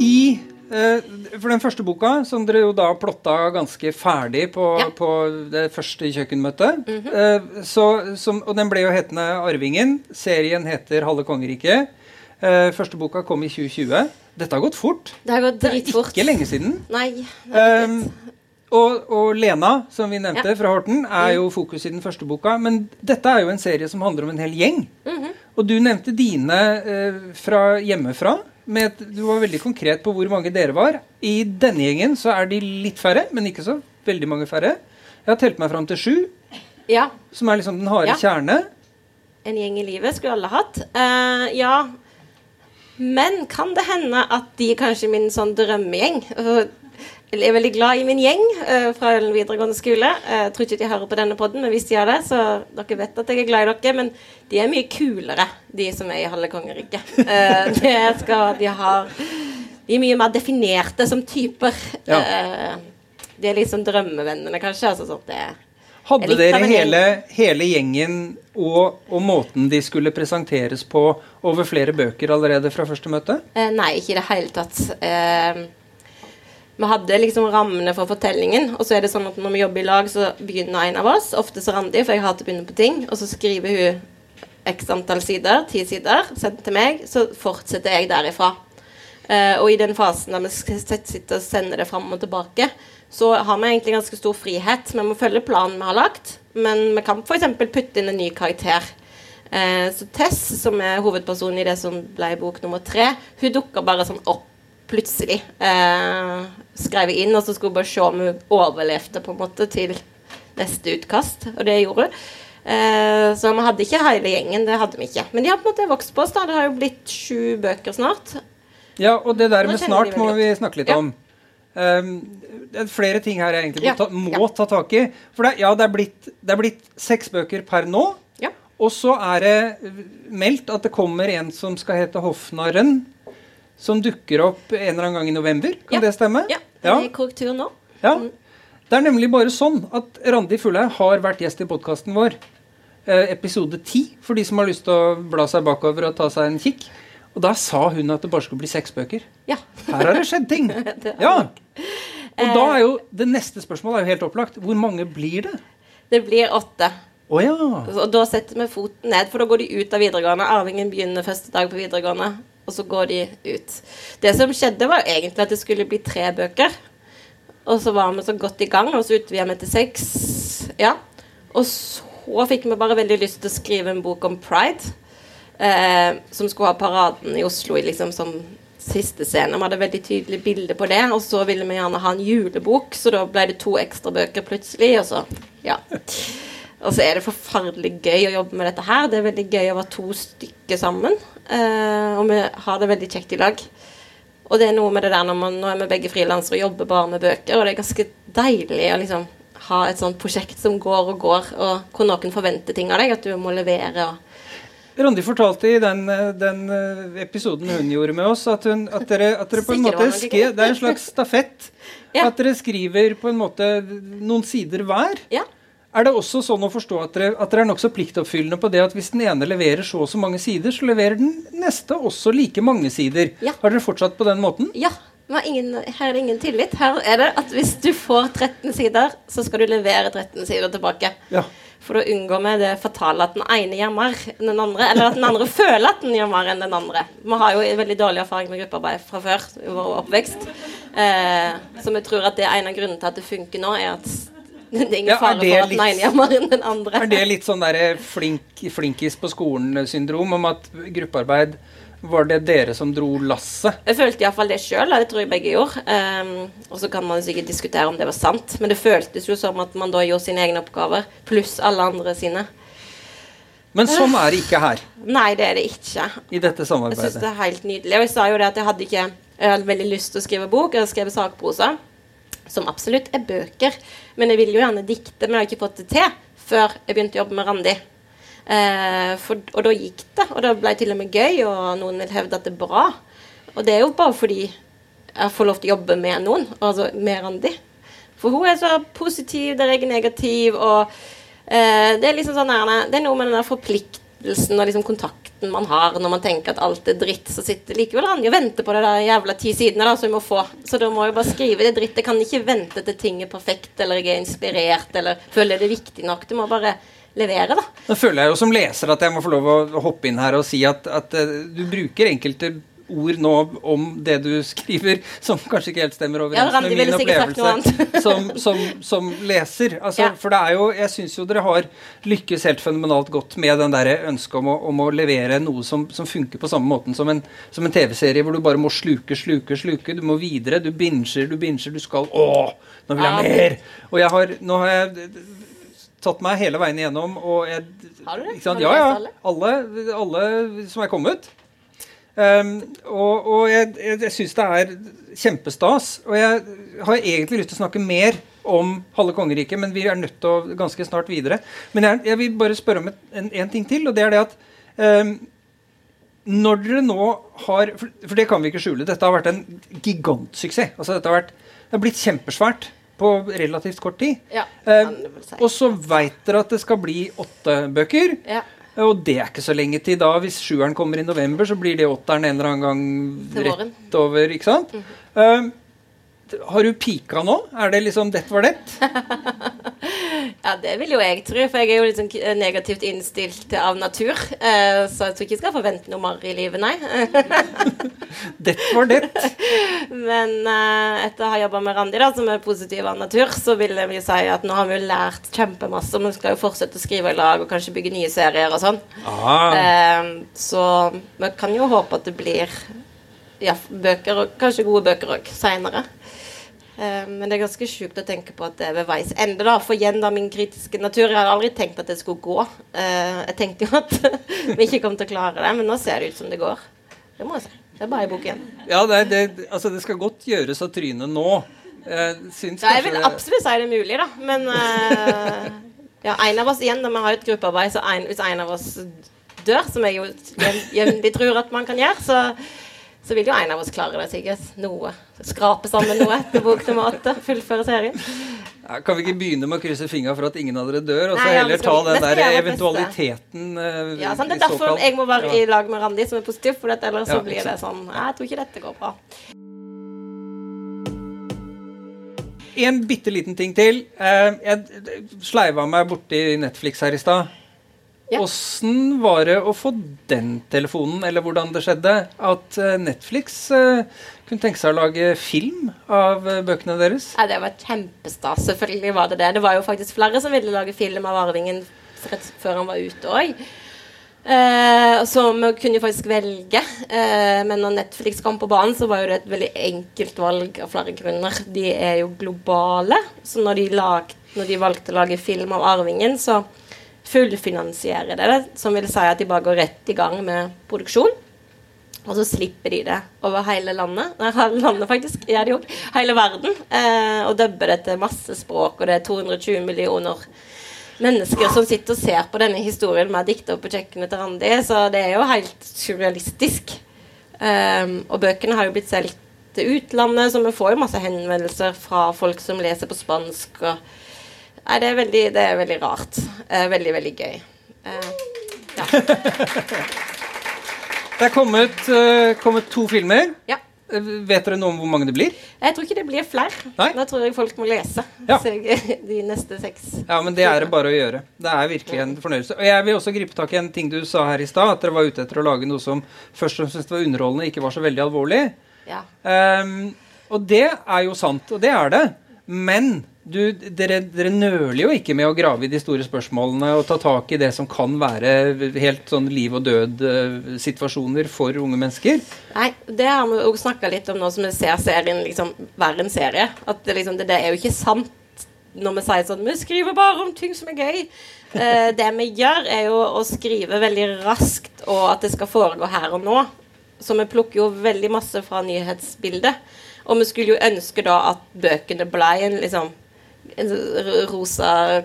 I eh, for den første boka, som dere jo da plotta ganske ferdig på, Ja. på det første kjøkkenmøtet eh, så, som, Og den ble jo hetende 'Arvingen'. Serien heter 'Halve kongeriket'. Eh, første boka kom i 2020. Dette har gått fort. Det har gått Det er ikke lenge siden. Nei. Um, og, og Lena, som vi nevnte Ja. fra Horten, er jo fokus i den første boka. Men dette er jo en serie som handler om en hel gjeng. Mhm. Og du nevnte dine eh, fra hjemmefra. Med et, du var veldig konkret på hvor mange dere var. I denne gjengen så er de litt færre, men ikke så veldig mange færre. Jeg har telt meg fram til sju, Ja. som er liksom den harde Ja. kjerne. En gjeng i livet skulle alle hatt. Uh, ja. Men kan det hende at de er kanskje min sånn drømmegjeng? Og Jeg er veldig glad i min gjeng eh, fra Ølen videregående skole. Eh, Jeg tror ikke de hører på denne podden, men hvis de gjør det, så dere vet at jeg er glad i dere. Men de er mye kulere, de som er i halve kongeriket. Eh, det skal de har De er mye mer definerte som typer. Ja. Eh, de er liksom drømmevennene, kanskje. Altså sånn at det Hadde dere hele, hele gjengen og, og måten de skulle presenteres på over flere bøker allerede fra første møte? Eh, nei, ikke i det hele tatt. Eh, vi hadde liksom rammene for fortellingen, og så er det sånn at når vi jobber i lag, så begynner en av oss, ofte så Randi, for jeg hater å begynne på ting, og så skriver hun x antall sider, ti sider, sendt til meg, så fortsetter jeg derifra. Eh, og i den fasen der vi sitter og sender det fram og tilbake, så har vi egentlig ganske stor frihet. Vi må følge planen vi har lagt, men vi kan f.eks. putte inn en ny karakter. Eh, så Tess, som er hovedpersonen i det som ble bok nummer tre, hun dukker bare sånn opp plutselig. Eh, skrev jeg inn, og så skulle hun bare se om hun overlevde på en måte til neste utkast, og det gjorde hun. Eh, så vi hadde ikke hele gjengen, det hadde vi ikke. Men de har på en måte vokst på oss. da, Det har jo blitt sju bøker snart. Ja, og det der med snart må vi snakke litt om. Um, det er flere ting her jeg egentlig må, ta, må ta tak i. For det, ja, det er, blitt, det er blitt seks bøker per nå. Ja. Og så er det meldt at det kommer en som skal hete Hofnarren. Som dukker opp en eller annen gang i november. Kan det stemme? Ja, det er korrektur nå. Ja. Det er nemlig bare sånn at Randi Fullheim har vært gjest i podkasten vår. Eh, episode 10, for de som har lyst til å bla seg bakover og ta seg en kikk. Og da sa hun at det bare skulle bli seks bøker. Ja. Her har det skjedd ting. Det Ja. Og da Eh. er jo det neste spørsmålet er jo helt opplagt. Hvor mange blir det? Det blir åtte. Oh, ja. Og da setter vi foten ned, for da går de ut av videregående. Arvingen begynner første dag på videregående, og så går de ut. Det som skjedde, var jo egentlig at det skulle bli tre bøker. Og så var vi så godt i gang, og så utvida vi til seks. Ja. Og så fikk vi bare veldig lyst til å skrive en bok om pride. Eh, som skulle ha paraden i Oslo liksom som siste scene. Vi hadde veldig tydelig bilde på det. Og så ville vi gjerne ha en julebok, så da ble det to ekstra bøker plutselig. Og så, ja. Og så er det forferdelig gøy å jobbe med dette her. Det er veldig gøy å være to stykker sammen. Eh, og vi har det veldig kjekt i lag. Og det er noe med det der når man, nå er vi begge frilansere og jobber bare med bøker, og det er ganske deilig å liksom ha et sånt prosjekt som går og går, og hvor noen forventer ting av deg, at du må levere og Randi fortalte i den, eh, den eh, episoden hun gjorde med oss, at, hun, at, dere, at dere på en måte skrev Det er en slags stafett. Ja. At dere skriver på en måte noen sider hver. Ja. Er det også sånn å forstå at dere, at dere er nokså pliktoppfyllende på det at hvis den ene leverer så og så mange sider, så leverer den neste også like mange sider? Ja. Har dere fortsatt på den måten? Ja. ingen, her er det ingen tillit. Her er det at hvis du får 13 sider, så skal du levere 13 sider tilbake. Ja. For da unngår vi det fatale at den ene gjemmer enn den andre, eller at den andre føler at den gjemmer enn den andre. Vi har jo veldig dårlig erfaring med gruppearbeid fra før i vår oppvekst. Eh, så vi tror at det er en av grunnene til at det funker nå, er at det er ingen Ja, er det for at litt- gjemmer enn den andre. Er det litt sånn derre flink, flinkis på skolen-syndrom om at gruppearbeid var det dere som dro lasset? Jeg følte iallfall det sjøl, det tror jeg begge gjorde. Um, og så kan man sikkert diskutere om det var sant, men det føltes jo som at man da gjorde sine egne oppgaver, pluss alle andre sine. Men sånn er det ikke her Nei, det er det ikke. i dette samarbeidet. Jeg syns det er helt nydelig. Og jeg sa jo det at jeg hadde ikke Jeg hadde veldig lyst til å skrive bok. Jeg har skrevet sakprosa, som absolutt er bøker. Men jeg ville jo gjerne dikte, men jeg har ikke fått det til før jeg begynte å jobbe med Randi. Eh, for, og da gikk det, og det ble til og med gøy, og noen vil hevde at det er bra. Og det er jo bare fordi jeg får lov til å jobbe med noen, altså med Randi. For hun er så positiv, der jeg er negativ, og eh, det er liksom sånn der, Det er noe med den der forpliktelsen og liksom kontakten man har når man tenker at alt er dritt, så sitter likevel Randi og venter på det der jævla ti sidene da, som vi må få. Så da må jeg bare skrive det dritt. Jeg kan ikke vente til ting er perfekt, eller jeg er inspirert, eller føler det er viktig nok. Du må bare levere, da. Nå føler jeg jo som leser at jeg må få lov å hoppe inn her og si at, at uh, du bruker enkelte ord nå om det du skriver, som kanskje ikke helt stemmer overens Ja, med min opplevelse som, som, som leser. Altså, Ja. For det er jo Jeg syns jo dere har lykkes helt fenomenalt godt med den der ønsket om å, om å levere noe som, som funker på samme måten som en, en TV-serie, hvor du bare må sluke, sluke, sluke. Du må videre. Du binger, du binger, du skal Å, nå vil jeg mer! Og jeg har Nå har jeg tatt meg hele veien igjennom, og jeg Har du det? Har du Ja, ja. Alle, alle som er kommet. Um, og, og jeg, jeg, jeg syns det er kjempestas. Og jeg har egentlig lyst til å snakke mer om halve kongeriket, men vi er nødt til å ganske snart videre. Men jeg, jeg vil bare spørre om et, en, en ting til, og det er det at um, når dere nå har for, for det kan vi ikke skjule. Dette har vært en gigantsuksess. Altså dette har, vært, det har blitt kjempesvært på relativt kort tid. Ja, Eh, si. og så veit dere at det skal bli åtte bøker. Ja. Og det er ikke så lenge til da. Hvis sjueren kommer i november, så blir det åtteren en eller annen gang rett over. ikke sant? Eh, har du pika nå? Er det liksom 'dett var det? Ja, det vil jo jeg tro, for jeg er jo litt sånn negativt innstilt av natur. Eh, så jeg tror ikke jeg skal forvente noe marr i livet, nei. Dette var det. Men eh, etter å ha jobba med Randi, da, som er positiv av natur, så vil jeg jo si at nå har vi jo lært kjempemasse. og Vi skal jo fortsette å skrive i lag og kanskje bygge nye serier og sånn. Ah, Eh, så vi kan jo håpe at det blir ja, bøker, og kanskje gode bøker òg, seinere. Eh, men det er ganske sjukt å tenke på at det er ved veis ende. da, For igjen, da, min kritiske natur Jeg har aldri tenkt at det skulle gå. Eh, jeg tenkte jo at vi ikke kom til å klare det, men nå ser det ut som det går. Det må jeg si. Det er bare i boken. ja, det, det, altså, det skal godt gjøres av trynet nå. Jeg syns Ja, jeg vil absolutt si det er mulig, da. Men eh, ja, en av oss igjen, da vi har et gruppearbeid, så en, hvis en av oss dør, som jeg jo jevn- jevnlig tror at man kan gjøre, så, så vil jo en av oss klare det sikkert. Noe. Skrape sammen noe etter bok nummer åtte. Fullføre serien. Ja, kan vi ikke begynne med å krysse fingra for at ingen av dere dør, og så Nei, ja, heller ta skal vi- den der eventualiteten uh, Ja, sant? Det er derfor såkalt- jeg må være Ja. i lag med Randi, som er positiv, for ellers Ja, så blir det sånn jeg tror ikke dette går bra. En bitte liten ting til. Eh, jeg sleiva meg borti Netflix her i stad. Ja. Var det å få den telefonen, eller hvordan det skjedde, at eh, Netflix eh, kunne tenke seg å lage film av eh, bøkene deres? Ja, det var kjempestas. Selvfølgelig var det det. Det var jo faktisk flere som ville lage film av Arvingen før han var ute òg. Eh, så vi kunne jo faktisk velge. Eh, men når Netflix kom på banen, så var jo det et veldig enkelt valg av flere grunner. De er jo globale, så når de, lag, når de valgte å lage film av Arvingen, så fullfinansierer det. Som vil si at de bare går rett i gang med produksjon. Og så slipper de det over hele landet. Nei, hele landet faktisk, ja, de. Hele verden. Eh, og dubber det til masse språk, og det er 220 millioner mennesker som sitter og ser på denne historien med dikter på kjøkkenet til Randi. Så det er jo helt surrealistisk. Um, og bøkene har jo blitt solgt til utlandet, så vi får jo masse henvendelser fra folk som leser på spansk. Og, nei, det er veldig, det er veldig rart. Eh, veldig, veldig gøy. Eh, ja. Det er kommet, eh, kommet to filmer. ja. Vet dere noe om hvor mange det blir? Jeg tror ikke det blir flere. Nei. Da tror jeg folk må lese Ja. De neste seks. Ja, men det er det bare å gjøre. Det er virkelig en fornøyelse. Og jeg vil også gripe tak i en ting du sa her i stad, at dere var ute etter å lage noe som først og fremst var underholdende, ikke var så veldig alvorlig. Ja. Um, og det er jo sant, og det er det. Men du, dere, dere nøler jo ikke med å grave i de store spørsmålene og ta tak i det som kan være helt sånn liv og død-situasjoner for unge mennesker. Nei, det har vi òg snakka litt om nå som vi ser serien liksom være en serie. At det, liksom, det, det er jo ikke sant når vi sier sånn Vi skriver bare om ting som er gøy. Eh, det vi gjør, er jo å skrive veldig raskt, og at det skal foregå her og nå. Så vi plukker jo veldig masse fra nyhetsbildet. Og vi skulle jo ønske da at bøkene ble en liksom rosa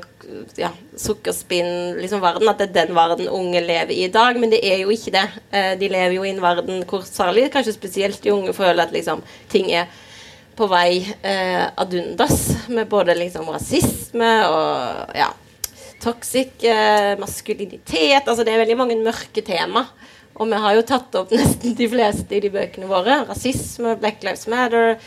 ja, sukkerspinn liksom. At det er den verden unge lever i i dag. Men det er jo ikke det. Eh, de lever jo i en verden hvor særlig kanskje spesielt de unge føler at liksom ting er på vei eh, ad undas. Med både liksom rasisme og ja, toxic eh, maskulinitet. Altså det er veldig mange mørke tema. Og vi har jo tatt opp nesten de fleste i de bøkene våre. Rasisme, Black Lives Matter,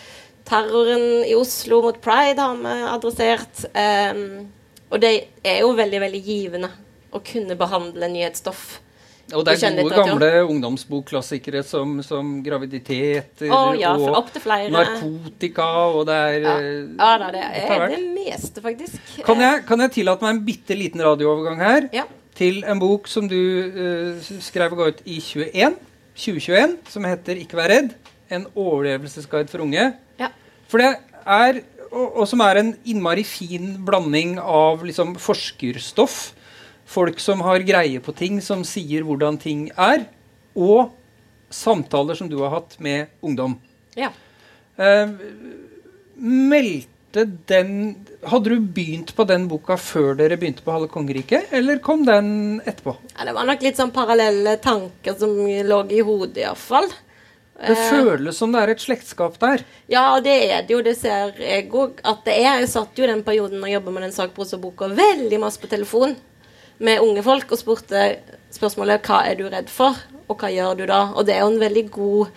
terroren i Oslo mot pride har vi adressert. Um, og det er jo veldig, veldig givende å kunne behandle nyhetsstoff og det er gode, gamle ungdomsbokklassikere som, som graviditeter oh, ja, og narkotika, og det er Ja, ja da, det er det meste, faktisk. Kan jeg, kan jeg tillate meg en bitte liten radioovergang her? Ja. Til en bok som du uh, skrev og ga ut i 21, 2021, som heter 'Ikke vær redd'. En overlevelsesguide for unge. For det er og, og, som er en innmari fin blanding av liksom, forskerstoff folk som har greie på ting, som sier hvordan ting er, og samtaler som du har hatt med ungdom. Ja. Eh, meldte den Hadde du begynt på den boka før dere begynte på Halve kongeriket, eller kom den etterpå? Ja, det var nok litt sånn parallelle tanker som lå i hodet, iallfall. Det eh, føles som det er et slektskap der. Ja, det er det jo. Det ser jeg òg at det er. Jeg satt jo den perioden jeg jobba med den sakprosaboka veldig masse på telefon med unge folk og spurte spørsmålet hva er du redd for, og hva gjør du da? Og det er jo en veldig god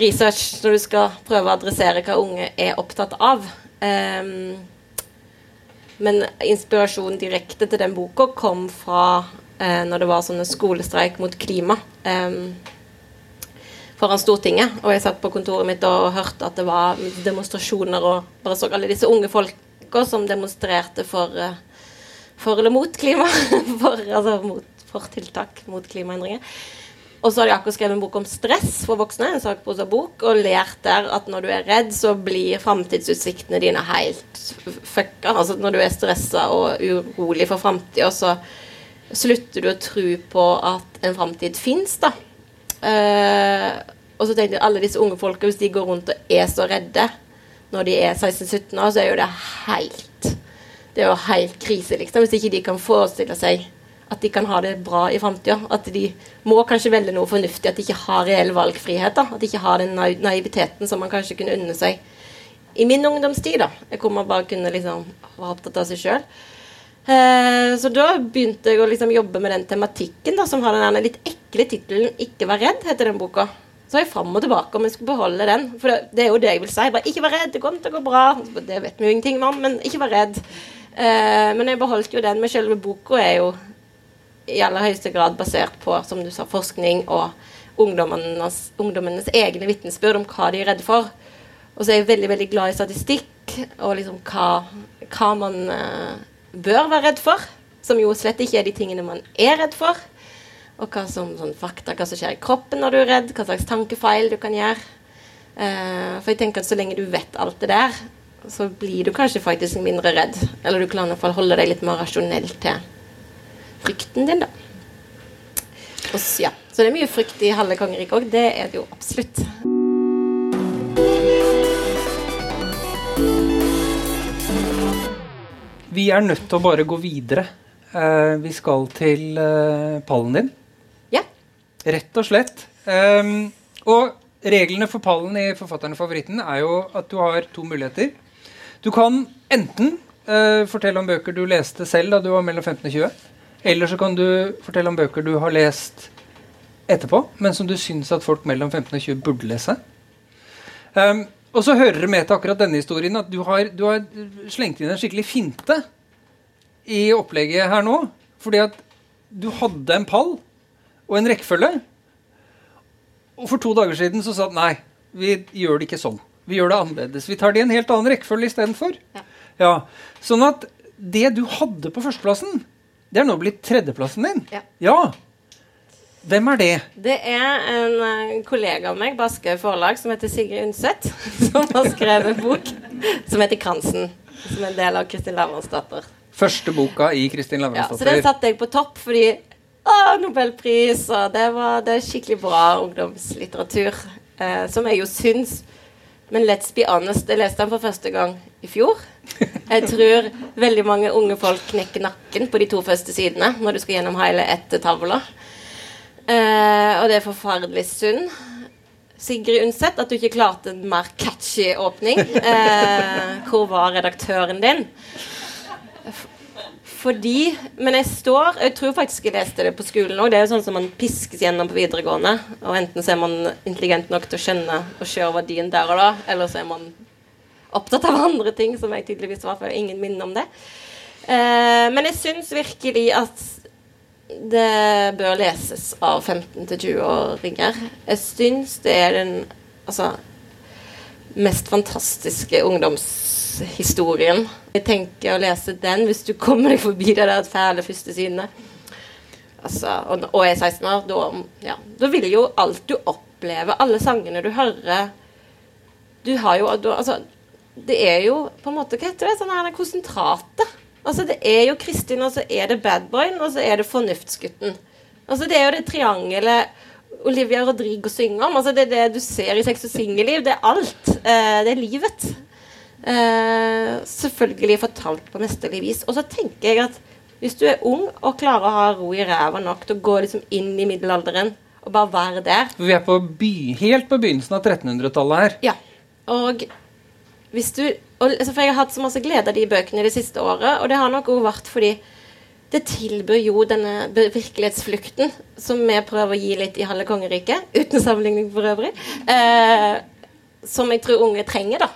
research når du skal prøve å adressere hva unge er opptatt av. Um, men inspirasjonen direkte til den boka kom fra uh, når det var sånne skolestreik mot klima um, foran Stortinget. Og jeg satt på kontoret mitt og hørte at det var demonstrasjoner, og bare så alle disse unge folka som demonstrerte for uh, for eller mot klima. For, altså mot, for tiltak mot klimaendringer. Og så har de akkurat skrevet en bok om stress for voksne, en sakprosabok, og lært der at når du er redd, så blir framtidsutsiktene dine helt fucka. Altså når du er stressa og urolig for framtida, så slutter du å tro på at en framtid fins, da. Uh, og så tenkte jeg alle disse unge folka, hvis de går rundt og er så redde når de er 16-17 år, så er jo det helt det er jo helt krise, liksom, hvis ikke de kan forestille seg at de kan ha det bra i framtida. At de må kanskje velge noe fornuftig, at de ikke har reell valgfrihet. da, At de ikke har den naiviteten som man kanskje kunne unne seg i min ungdomstid. da, Hvor man bare kunne liksom være opptatt av seg sjøl. Eh, så da begynte jeg å liksom jobbe med den tematikken da, som har den litt ekle tittelen 'Ikke vær redd', heter den boka. Så er jeg fram og tilbake om jeg skulle beholde den. For det, det, er jo det jeg vil si. Bare 'ikke vær redd, det kommer til å gå bra'. Det vet vi jo ingenting om, men ikke vær redd. Eh, men jeg beholdt jo den. Men selve boka er jo i aller høyeste grad basert på som du sa, forskning og ungdommenes, ungdommenes egne vitnesbyrd om hva de er redde for. Og så er jeg veldig veldig glad i statistikk og liksom hva, hva man uh, bør være redd for. Som jo slett ikke er de tingene man er redd for. Og hva som sånn fakta, hva som skjer i kroppen når du er redd, hva slags tankefeil du kan gjøre. Uh, for jeg tenker at så lenge du vet alt det der, så blir du kanskje faktisk mindre redd. Eller du klarer i hvert fall holde deg litt mer rasjonell til frykten din, da. Og, ja. Så det er mye frykt i halve kongeriket òg. Det er det jo absolutt. Vi er nødt til å bare gå videre. Uh, vi skal til uh, pallen din. Ja. Rett og slett. Um, og reglene for pallen i Forfatteren og favoritten er jo at du har to muligheter. Du kan enten uh, fortelle om bøker du leste selv da du var mellom 15 og 20. Eller så kan du fortelle om bøker du har lest etterpå, men som du syns at folk mellom 15 og 20 burde lese. Um, og så hører det med til akkurat denne historien at du har, du har, slengt inn en skikkelig finte i opplegget her nå. Fordi at du hadde en pall og en rekkefølge. Og for to dager siden så sa du nei, vi gjør det ikke sånn. Vi gjør det annerledes. Vi tar det i en helt annen rekkefølge istedenfor. Ja. ja. Sånn at det du hadde på førsteplassen, det er nå blitt tredjeplassen din. Ja. ja. Hvem er det? Det er en uh, kollega av meg på Aschehoug forlag som heter Sigrid Undset, som har skrevet en bok som heter 'Kransen'. Som er en del av Kristin Lavransdatter. Første boka i Kristin Lavransdatter. Ja, så den satte jeg på topp fordi å, Nobelpris, og det, var, det skikkelig bra ungdomslitteratur. Eh, som jeg jo syns men let's be honest, jeg leste den for første gang i fjor. Jeg tror veldig mange unge folk knekker nakken på de to første sidene når du skal gjennom hele ettertavla. Eh, og det er forferdelig synd. Sigrid Undset, at du ikke klarte en mer catchy åpning. Eh, hvor var redaktøren din? fordi Men jeg står Jeg tror faktisk jeg leste det på skolen òg. Det er jo sånn som man piskes gjennom på videregående. Og enten så er man intelligent nok til å skjønne og kjøre verdien der og da, eller så er man opptatt av andre ting, som jeg tydeligvis var, for ingen minner om det. Eh, men jeg syns virkelig at det bør leses av 15- til 20-åringer. Jeg syns det er den altså, mest fantastiske ungdomshistorien. Jeg tenker å lese den hvis du kommer deg forbi det der fæle første sidene. Altså, og, og er 16 år, da, ja, da vil jo alt du opplever, alle sangene du hører Du har jo du, Altså, det er jo på en måte Hva heter det? Sånn her konsentratet. Altså, det er jo Kristin, og så er det Badboyen, og så er det Fornuftsgutten. Altså, det er jo det triangelet Olivia Rodrigo synger om. Altså, det er det du ser i sex og singelliv. Det er alt. Eh, det er livet. Eh, selvfølgelig fortalt på mesterlig vis. Og så tenker jeg at hvis du er ung og klarer å ha ro i ræva nok til å gå liksom inn i middelalderen og bare være der Vi er på by, helt på begynnelsen av 1300-tallet her. Ja. Og hvis du og, altså, For jeg har hatt så masse glede av de bøkene det siste året, og det har nok òg vært fordi det tilbyr jo denne virkelighetsflukten som vi prøver å gi litt i halve kongeriket, uten sammenligning for øvrig, eh, som jeg tror unge trenger, da.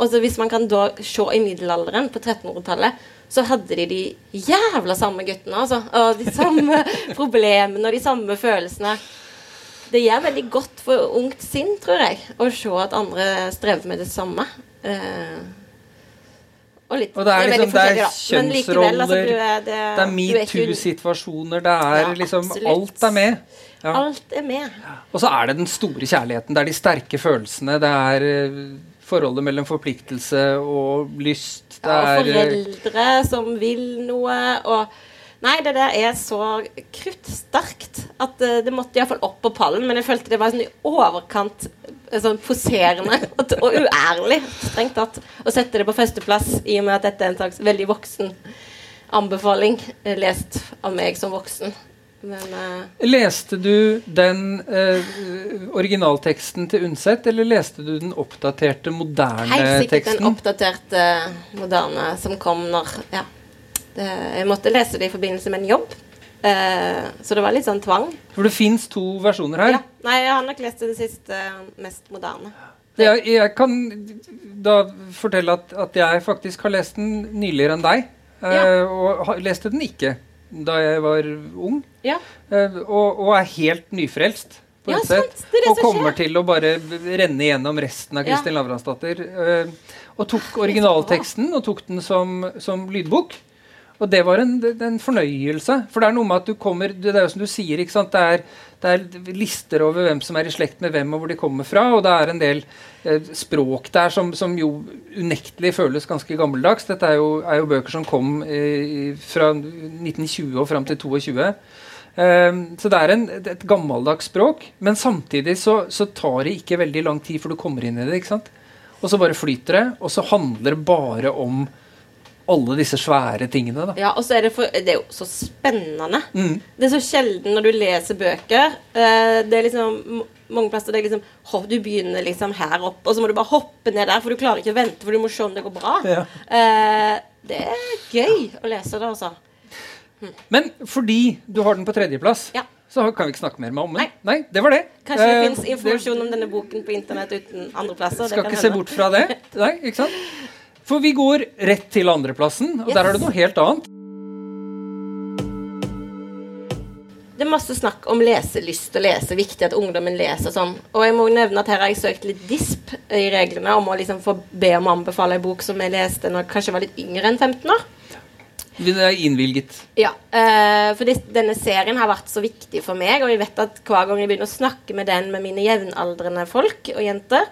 Og Hvis man kan da se i middelalderen, på 1300-tallet, så hadde de de jævla samme guttene, altså. Og de samme problemene og de samme følelsene. Det gjør veldig godt for ungt sinn, tror jeg, å se at andre strever med det samme. Eh, og, litt, Og det er liksom det er da. Men likevel, altså, kjønnsroller, er, det, Det er er metoo-situasjoner, det er Ja, liksom. Alt er med. Ja. Alt er med. Og så er det den store kjærligheten. Det er de sterke følelsene. Det er eh, forholdet mellom forpliktelse og lyst. Det Ja, og er eh, foreldre som vil noe, og Nei, det der er så kruttsterkt at eh, det måtte iallfall opp på pallen, men jeg følte det var sånn i overkant eh, sånn poserende og, og uærlig, strengt tatt, å sette det på førsteplass, i og med at dette er en slags veldig voksen anbefaling, eh, lest av meg som voksen. Men uh, Leste du den uh, originalteksten til Undset, eller leste du den oppdaterte, moderne teksten? helt sikkert den oppdaterte, moderne som kom når Ja. Det, jeg måtte lese det i forbindelse med en jobb, eh, så det var litt sånn tvang. For det fins to versjoner her. Ja. Nei, jeg har nok lest den siste mest moderne. Jeg, jeg kan da fortelle at, at jeg faktisk har lest den nyligere enn deg. eh, Ja. Og leste den ikke da jeg var ung. Ja. eh, og, og er helt nyfrelst på Ja, er det Og kommer skjer. til å bare renne gjennom resten av. Kristin Lavransdatter. eh, og tok originalteksten og tok den som, som lydbok. Og det var en, en fornøyelse. For det er noe med at du kommer Det er jo som du sier, ikke sant. Det er, det er lister over hvem som er i slekt med hvem, og hvor de kommer fra. Og det er en del eh, språk der som, som jo unektelig føles ganske gammeldags. Dette er jo, er jo bøker som kom eh, fra 1920 og fram til 22. Eh, så det er en, et gammeldags språk, men samtidig så, så tar det ikke veldig lang tid før du kommer inn i det. ikke sant? Og så bare flyter det, og så handler det bare om alle disse svære tingene. da. Ja, og så er det, for, det er jo så spennende. Mm. Det er så sjelden når du leser bøker. Eh, det er liksom mange plasser det er liksom Du begynner liksom her oppe, og så må du bare hoppe ned der, for du klarer ikke å vente, for du må se om det går bra. Ja. Eh, det er gøy å lese det, altså. Men fordi du har den på tredjeplass, Ja. så kan vi ikke snakke mer med om den. Nei. Nei, det var det. Kanskje det uh, fins informasjon om denne boken på internett uten andreplasser. Skal ikke se bort fra det. Nei, ikke sant? For vi går rett til andreplassen, og Yes. der er det noe helt annet. Det er masse snakk om leselyst og lese, viktig at ungdommen leser sånn. Og jeg må nevne at her har jeg søkt litt disp i reglene om å liksom få be om å anbefale en bok som jeg leste når jeg kanskje var litt yngre enn 15 år. Det er innvilget. Ja, Uh, for denne serien har vært så viktig for meg, og jeg vet at hver gang jeg begynner å snakke med den med mine jevnaldrende folk og jenter,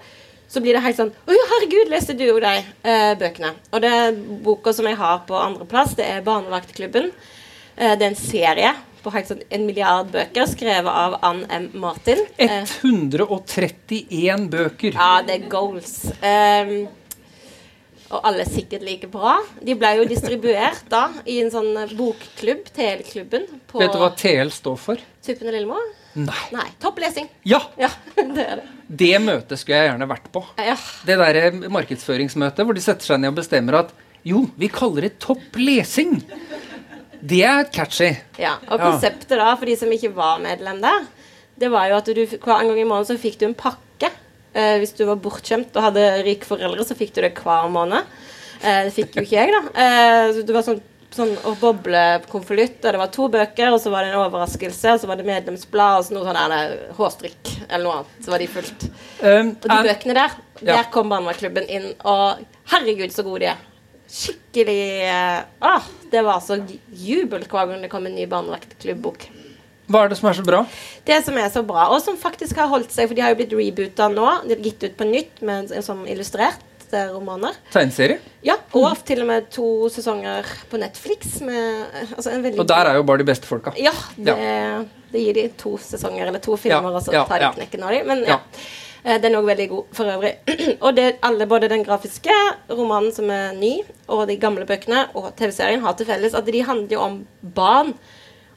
så blir det helt sånn Å herregud, leste du jo de eh, bøkene? Og det boka som jeg har på andreplass, det er Barnevaktklubben. Eh, det er en serie på helt sånn en milliard bøker skrevet av Ann M. Martin. Eh, 131 bøker. ja, det er goals. Ehm, og alle er sikkert like bra. De ble jo distribuert da i en sånn eh, bokklubb, TL-klubben, Vet du hva TL står for? Tuppen og Lillemor. Nei. Nei, topplesing. Ja! Ja, det er det. Det møtet skulle jeg gjerne vært på. Ja. Det derre markedsføringsmøtet hvor de setter seg ned og bestemmer at jo, vi kaller det topp lesing. Det er catchy. Ja, og konseptet da, for de som ikke var medlem der, det var jo at du hver gang i måneden så fikk du en pakke. Eh, hvis du var bortskjemt og hadde rike foreldre, så fikk du det hver måned. Eh, det fikk jo ikke jeg, da. Eh, det var sånn, sånn boblekonvolutt, og det var to bøker, og så var det en overraskelse, og så var det medlemsblad, og så noe sånn der, hårstrikk eller noe annet. Så var de fullt. Um, Og de bøkene der, Ja. der kom Barnevernsklubben inn, og herregud, så gode de er. Skikkelig eh, ah, Det var så jubel hver gang det kom en ny barnevernsklubb-bok. Hva er det som er så bra? Det som er så bra, og som faktisk har holdt seg, for de har jo blitt reboota nå, de er gitt ut på nytt med som illustrert romaner. Tegneserie? Ja, og til og med to sesonger på Netflix med altså Og der er jo bare de beste folka. Ja, det, det gir de to sesonger eller to filmer, Ja, og så ja, tar de ja. knekken av dem. Men Ja. ja. Eh, Den er òg veldig god for øvrig. og det alle, både den grafiske romanen som er ny, og de gamle bøkene, og TV-serien har til felles at de handler jo om barn.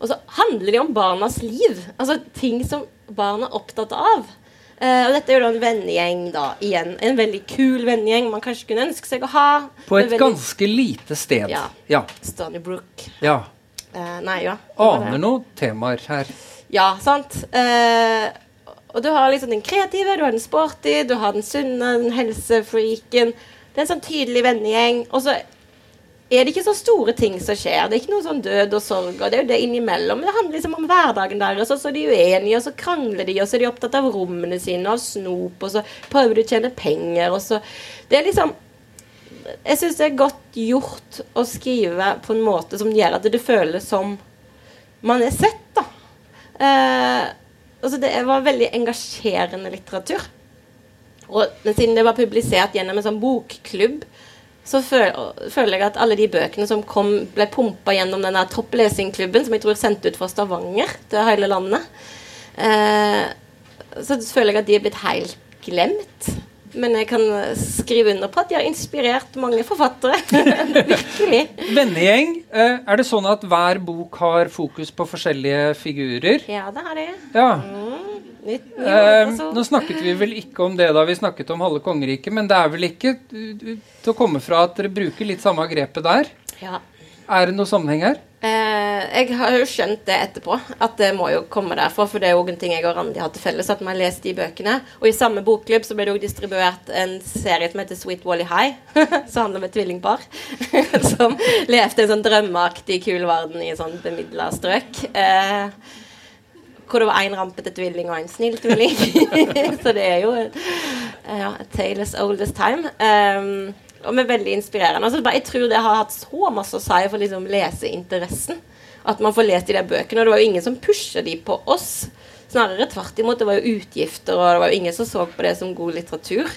Og så handler de om barnas liv. Altså ting som barn er opptatt av. Uh, og dette er jo da en vennegjeng, da, igjen. En veldig kul vennegjeng man kanskje kunne ønske seg å ha. På et veldig- ganske lite sted. Ja. Ja. Stony Brook. ja. Uh, nei, ja. Aner noen temaer her. Ja, sant. Uh, og du har liksom den kreative, du har den sporty, du har den sunne, den helsefreaken. Det er en sånn tydelig vennegjeng. Og så er det ikke så store ting som skjer. Det er ikke noe sånn død og sorg, og det er jo det innimellom. Men det handler liksom om hverdagen deres, og så er de uenige, og så krangler de, og så er de opptatt av rommene sine av snop, og så prøver de å tjene penger, og så Det er liksom Jeg syns det er godt gjort å skrive på en måte som gjør at det føles som man er sett, da. Eh, altså det var veldig engasjerende litteratur. Og men siden det var publisert gjennom en sånn bokklubb, så føler jeg at alle de bøkene som kom, ble pumpa gjennom denne topplesingklubben, som jeg tror sendte ut fra Stavanger til hele landet, eh, så føler jeg at de er blitt helt glemt. Men jeg kan skrive under på at de har inspirert mange forfattere. Virkelig. Vennegjeng. eh, Er det sånn at hver bok har fokus på forskjellige figurer? Ja, det har de. Ja. Ny Eh, nå snakket vi vel ikke om det da vi snakket om halve kongeriket, men det er vel ikke uh, til å komme fra at dere bruker litt samme grepet der? Ja. Er det noe sammenheng her? Eh, jeg har jo skjønt det etterpå, at det må jo komme derfra. For det er jo en ting jeg og Randi har til felles, at vi har lest de bøkene. Og i samme bokklubb så ble det jo distribuert en serie som heter Sweet Wally High. som handler om et tvillingpar som levde en sånn drømmeaktig kul verden i sånn bemidla strøk. Eh, hvor det var én rampete tvilling og en snill tvilling. så det er jo ja, a tale as old as time. Um, og med veldig inspirerende. Altså, jeg tror det har hatt så masse å si for liksom, leseinteressen. At man får lest de der bøkene. Og det var jo ingen som pusha de på oss. Snarere tvert imot. Det var jo utgifter, og det var jo ingen som så på det som god litteratur.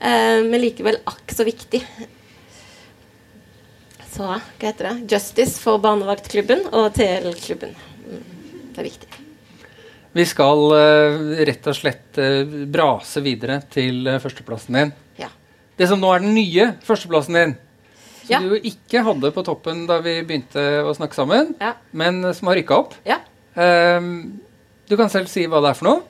Uh, men likevel akk så viktig. Så hva heter det? Justice for barnevaktklubben og TL-klubben. Mm, det er viktig. Vi skal eh, rett og slett eh, brase videre til eh, førsteplassen din. Ja. Det som nå er den nye førsteplassen din, som Ja. du ikke hadde på toppen da vi begynte å snakke sammen, Ja. men som har rykka opp. ja. Ehm, du kan selv si hva det er for noe.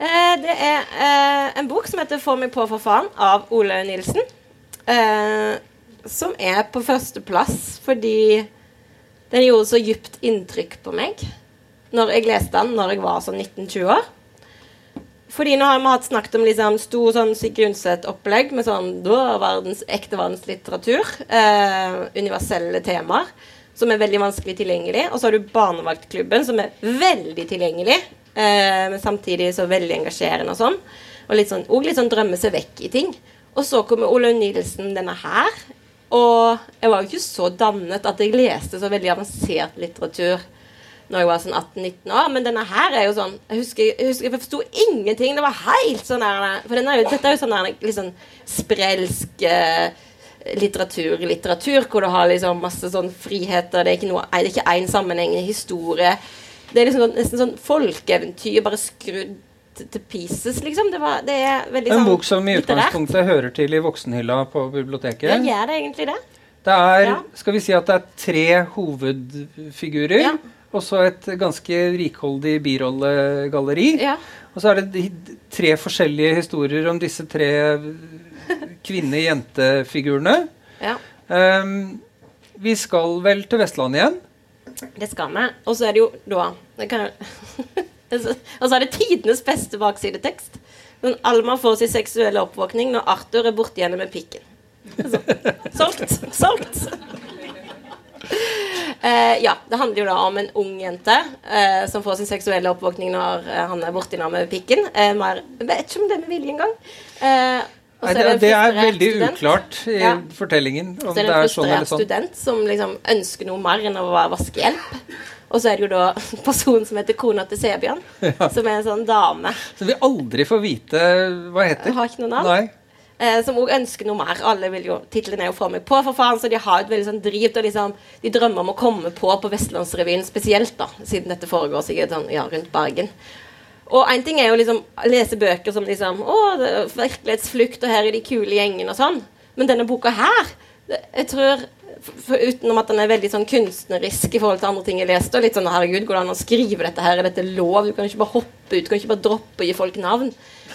Eh, det er eh, en bok som heter 'Få meg på, for faen' av Ole Nilsen. Eh, som er på førsteplass fordi den gjorde så djupt inntrykk på meg når jeg leste den når jeg var sånn 19-20 år. Fordi nå har vi hatt snakket om liksom stor sånn Sigrid Undset-opplegg med sånn da, verdens, ekte verdenslitteratur. Eh, universelle temaer som er veldig vanskelig tilgjengelig. Og så har du Barnevaktklubben, som er veldig tilgjengelig, eh, men samtidig så veldig engasjerende og sånn. Og litt sånn, og litt sånn drømme seg vekk i ting. Og så kommer Olaug Nielsen, denne her. Og jeg var jo ikke så dannet at jeg leste så veldig avansert litteratur når jeg var sånn 18-19 år, men denne her er jo sånn Jeg husker jeg, husker, jeg forsto ingenting. Det var helt sånn der For er dette er jo sånn der, liksom sånn sprelsk eh, litteratur, litteratur, hvor du har liksom masse sånn friheter. Det er ikke noe Det er ikke én sammenhengende historie. Det er liksom sånn, nesten sånn folkeeventyr, bare skrudd til pieces, liksom. Det, var, det er veldig En sånn bok som i utgangspunktet hører til i voksenhylla på biblioteket. Ja, gjør det egentlig det? Det er, Ja. skal vi si at det er tre hovedfigurer, Ja. og så et ganske rikholdig birollegalleri. Ja. Og så er det tre forskjellige historier om disse tre kvinne-jente-figurene. ja. Um, vi skal vel til Vestlandet igjen? Det skal vi. Og så er det jo da det kan, Og så er det tidenes beste baksidetekst. Men Alma får sin seksuelle oppvåkning når Arthur er borti henne med pikken. Så. solgt. Solgt. Uh, ja, det handler jo da om en ung jente uh, som får sin seksuelle oppvåkning når uh, han er borti henne med pikken. Uh, mer, jeg vet ikke om det er med vilje engang. Nei, det, en det er veldig student. uklart i Ja. fortellingen. Om Så er det det en er sånn eller frustrert sånn. student som liksom ønsker noe mer enn å være vaskehjelp. Og så er det jo da personen som heter kona til Sebjørn, som er en sånn dame. Som vi aldri får vite hva heter. har ikke noe navn. Nei. Eh, som òg ønsker noe mer. Alle vil jo, Titlene er jo 'Få meg på', for faen, så de har et veldig sånn driv til liksom De drømmer om å komme på på Vestlandsrevyen spesielt, da, siden dette foregår sikkert sånn, ja, rundt Bergen. Og én ting er jo liksom lese bøker som liksom Å, virkelighetsflukt, og her er de kule gjengene og sånn. Men denne boka her, det, jeg tror Utenom at den er veldig sånn kunstnerisk i forhold til andre ting jeg leste, og litt sånn Herregud, går det an å skrive dette her? Er dette lov? Du kan ikke bare hoppe ut, du kan ikke bare droppe å gi folk navn.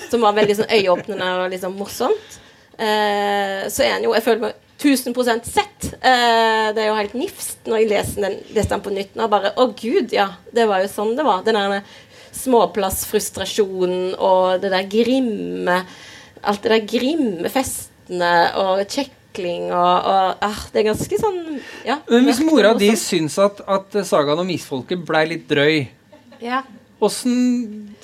Som var veldig sånn øyeåpnende og liksom morsomt. Eh, så er den jo Jeg føler meg 1000 sett. Eh, det er jo helt nifst når jeg leser den, leser den på nytt. Og bare Å, gud, ja. Det var jo sånn det var. Den der småplassfrustrasjonen og det der grimme Alt det der grimme festene og kjekling og, og ah, Det er ganske sånn ja, Men hvis mora di syns at, at sagaen om isfolket blei litt drøy, ja, åssen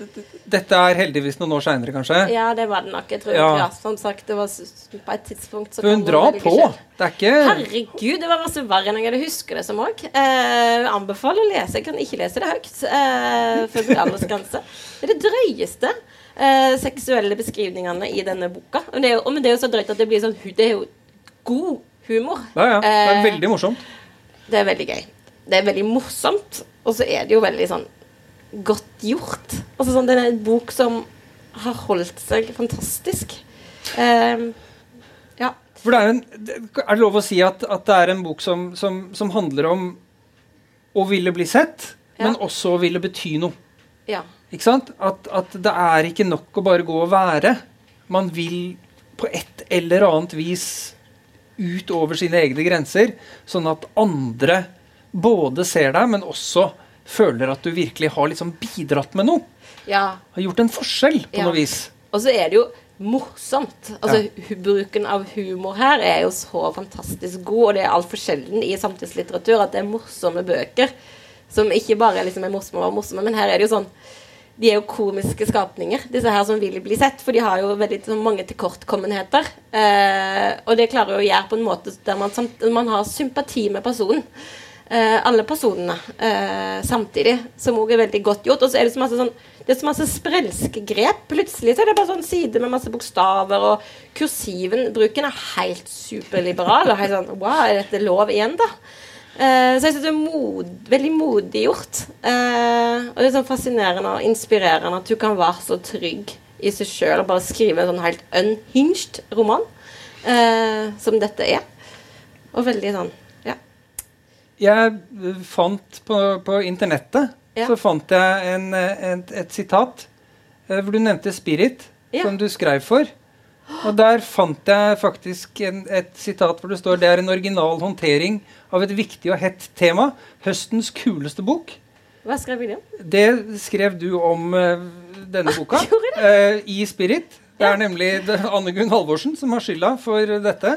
Dette er heldigvis noen år seinere, kanskje? ja, det var det nok. Jeg tror Ja. ja. Som sagt, det var på et tidspunkt så hun drar på. Det er ikke Herregud, det var masse verre enn jeg hadde husket det som òg. Eh, anbefaler å lese. Jeg kan ikke lese det høyt. Eh, det aldersgrense. Det er det drøyeste eh, seksuelle beskrivningene i denne boka. Men det er jo, men det er jo så drøyt at det blir sånn Det er jo god humor. Ja, ja. Det er Eh, veldig morsomt. det er veldig gøy. Det er veldig morsomt, og så er det jo veldig sånn godt gjort. Altså sånn, Det er en bok som har holdt seg fantastisk. Um, ja. For det er, en, er det lov å si at, at det er en bok som, som, som handler om å ville bli sett, Ja. men også å ville bety noe. ja. Ikke sant? At, at det er ikke nok å bare gå og være. Man vil på et eller annet vis ut over sine egne grenser, sånn at andre både ser deg, men også føler at du virkelig har liksom bidratt med noe. ja. Har gjort en forskjell på Ja. noe vis. Og så er det jo morsomt. Altså, ja. Bruken av humor her er jo så fantastisk god, og det er altfor sjelden i samtidslitteratur at det er morsomme bøker som ikke bare liksom er morsomme og morsomme, men her er det jo sånn De er jo komiske skapninger, disse her som vil bli sett, for de har jo veldig så, mange tilkortkommenheter. Eh, og det klarer jo å gjøre på en måte der man, samt, man har sympati med personen. Eh, alle personene eh, samtidig, som òg er veldig godt gjort. Og så er det så masse sånn det er så masse sprelske grep. Plutselig så er det bare sånn side med masse bokstaver, og kursiven Bruken er helt superliberal. Og helt sånn Wow, er dette lov igjen, da? Eh, så jeg syns det er mod, veldig modig gjort. Uh, og det er sånn fascinerende og inspirerende at du kan være så trygg i seg sjøl og bare skrive en sånn helt unhinged roman uh, som dette er. Og veldig sånn Ja. Jeg eh, fant på, på internettet Ja. så fant jeg en, en, et, sitat eh, hvor du nevnte Spirit, Ja. som du skrev for. Og der fant jeg faktisk en, et sitat hvor det står det er en original håndtering av et viktig og hett tema. Høstens kuleste bok. Hva skrev William? Det skrev du om uh, denne boka eh, i Spirit. Det Ja. er nemlig Anne Gunn Halvorsen som har skylda for dette.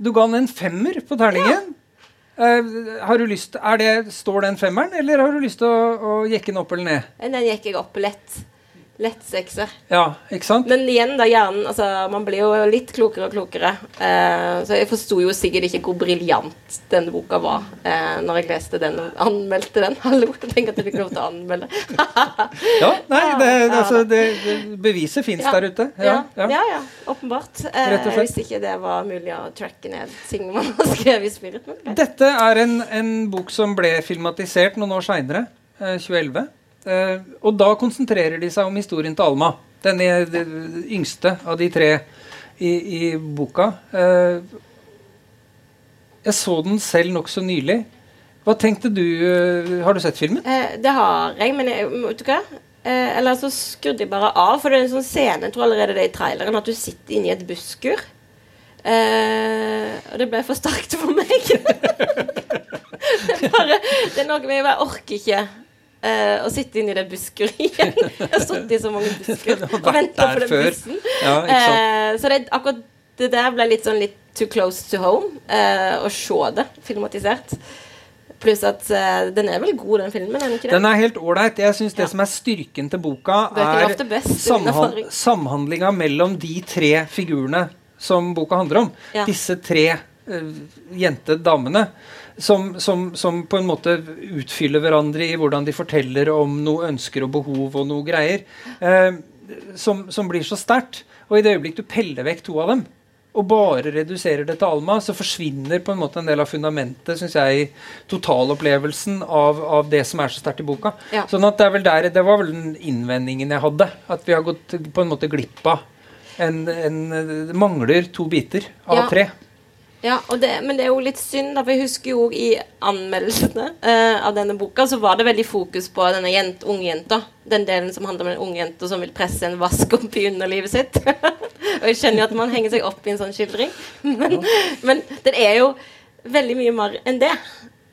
Du ga den en femmer på terningen. Eh, har du lyst, er det, Står den femmeren, eller har du lyst til å, å jekke den opp eller ned? Den gikk jeg opp lett. Lett sekser. Ja, ikke sant? Men igjen, da, hjernen altså, Man blir jo litt klokere og klokere. Eh, så jeg forsto jo sikkert ikke hvor briljant denne boka var eh, når jeg leste den og anmeldte den. Hallo, tenk at jeg fikk lov til å anmelde. Ja, nei, det, altså, det, det, beviset fins Ja. der ute. ja, Ja, ja, ja, åpenbart. Eh, hvis ikke det var mulig å tracke ned ting man har skrevet i Spirit. Men. Dette er en, en bok som ble filmatisert noen år seinere, eh, 2011. Eh, og da konsentrerer de seg om historien til Alma. Den er yngste av de tre i, i boka. Eh, jeg så den selv nokså nylig. Hva tenkte du eh, Har du sett filmen? Det har jeg, men jeg, vet du hva? Eller så skrudde jeg bare av, for det er en sånn scene, jeg tror allerede det er i traileren, at du sitter inne i et busskur. Og det ble for sterkt for meg. bare, det er noe med Jeg orker ikke eh, og sitte inne i det buskeriet. Jeg har stått i så mange busker og venta på den før. bussen. Ja? Eh, så det, akkurat det der ble litt sånn litt too close to home. uh, å se det filmatisert. Pluss at uh, den er vel god, den filmen? Er den ikke det? Den er helt ålreit. Jeg syns det Ja. som er styrken til boka, er er ofte samhand samhandlinga mellom de tre figurene som boka handler om. Ja. Disse tre uh, jente-damene. Som, som, som på en måte utfyller hverandre i hvordan de forteller om noe ønsker og behov og noe greier. eh, som, som blir så sterkt. Og i det øyeblikk du peller vekk to av dem, og bare reduserer det til Alma, så forsvinner på en måte en del av fundamentet, synes jeg, i totalopplevelsen av, av det som er så sterkt i boka. Ja. Sånn at det er vel der, det var vel den innvendingen jeg hadde. At vi har gått på en måte glipp av en, en Det mangler to biter av Ja. tre. Ja, det, men det er jo litt synd, da, for jeg husker jo i anmeldelsene uh, av denne boka, så var det veldig fokus på denne jent, ungjenta. Den delen som handler om en ungjente som vil presse en vask opp i underlivet sitt. og jeg skjønner jo at man henger seg opp i en sånn skildring, men, men den er jo veldig mye mer enn det.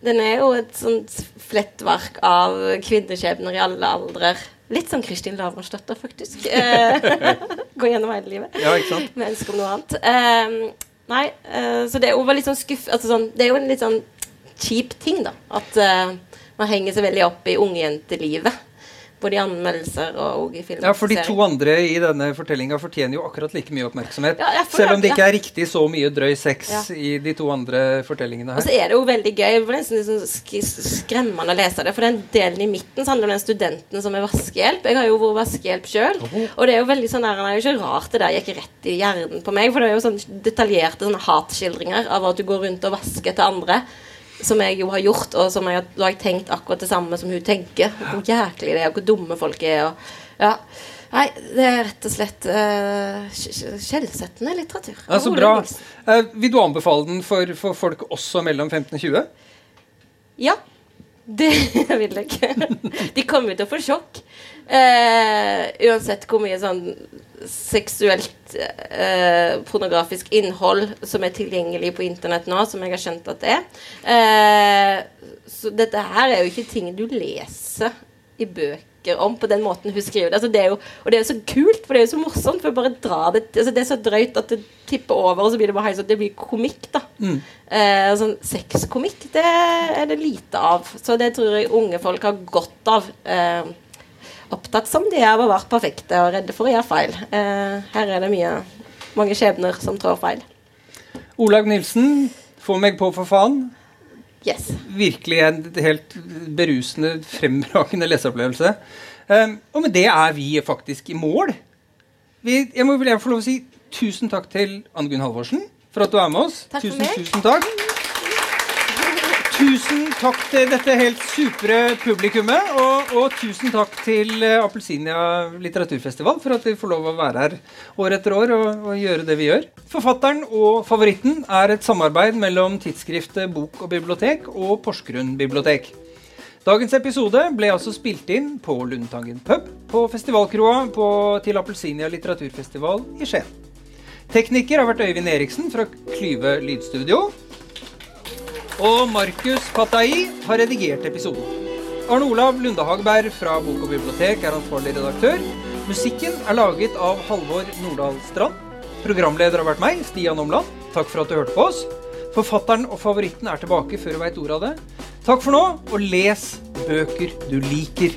Den er jo et sånt flettverk av kvinneskjebner i alle aldrer. Litt som Kristin Lavransdatter, faktisk. Går Gå gjennom hele livet Ja, med ønske om noe annet. Ehm, nei, uh, så det jo litt sånn skuff altså sånn, Det er jo en litt sånn kjip ting, da. At uh, man henger seg veldig opp i ungjentelivet. Både i anmeldelser og i Ja, for de to andre i denne fortellinga fortjener jo akkurat like mye oppmerksomhet. Ja, selv om det ikke er riktig så mye drøy sex Ja. i de to andre fortellingene her. Og så er det jo veldig gøy. Det er sånn sk skremmende å lese det. For den delen i midten så handler om den studenten som er vaskehjelp. Jeg har jo vært vaskehjelp sjøl. Og det er jo veldig sånn der, det er jo ikke rart det der gikk rett i hjernen på meg. For det er jo sånn detaljerte sånne hatskildringer av at du går rundt og vasker til andre. Som jeg jo har gjort, og som jeg, da har jeg tenkt akkurat det samme som hun tenker. Hvor jæklig det er, og hvor dumme folk er. Og, ja. Nei, det er rett og slett uh, skjellsettende litteratur. Ja, så bra. Eh, vil du anbefale den for, for folk også mellom 15 og 20? Ja, det vil jeg. De kommer til å få sjokk. Eh, uansett hvor mye sånn seksuelt eh, pornografisk innhold som er tilgjengelig på internett nå, som jeg har skjønt at det er. Eh, så dette her er jo ikke ting du leser i bøker om på den måten hun skriver det. Altså, det er jo, og det er jo så kult, for det er jo så morsomt. For bare dra det altså, Det er så drøyt at det tipper over, og så blir det bare helt sånn Det blir komikk, da. Eh, sånn sexkomikk, det er det lite av. Så det tror jeg unge folk har godt av. Eh, opptatt som de er av å være perfekte og redde for å gjøre feil. Eh, her er det mye, mange skjebner som trår feil. Olaug Nilsen, få meg på for faen. Yes. Virkelig en helt berusende, fremragende leseopplevelse. Um, og med det er vi faktisk i mål. Vi, jeg må vel få lov å si tusen takk til Anne Gunn Halvorsen for at du er med oss. Takk tusen, tusen takk. Tusen takk til dette helt supre publikummet. Og, og tusen takk til uh, Appelsinia litteraturfestival for at vi får lov å være her år etter år og, og gjøre det vi gjør. Forfatteren og favoritten er et samarbeid mellom tidsskriftet Bok og bibliotek og Porsgrunn bibliotek. Dagens episode ble altså spilt inn på Lundtangen pub på festivalkroa på, til Appelsinia litteraturfestival i Skien. Tekniker har vært Øyvind Eriksen fra Klyve lydstudio. Og Markus Patai har redigert episoden. Arne Olav Lunde Hagberg fra Bok og bibliotek er ansvarlig redaktør. Musikken er laget av Halvor Nordahl Strand. Programleder har vært meg, Stian Omland. Takk for at du hørte på oss. Forfatteren og favoritten er tilbake før du veit ordet av det. Takk for nå, og les bøker du liker.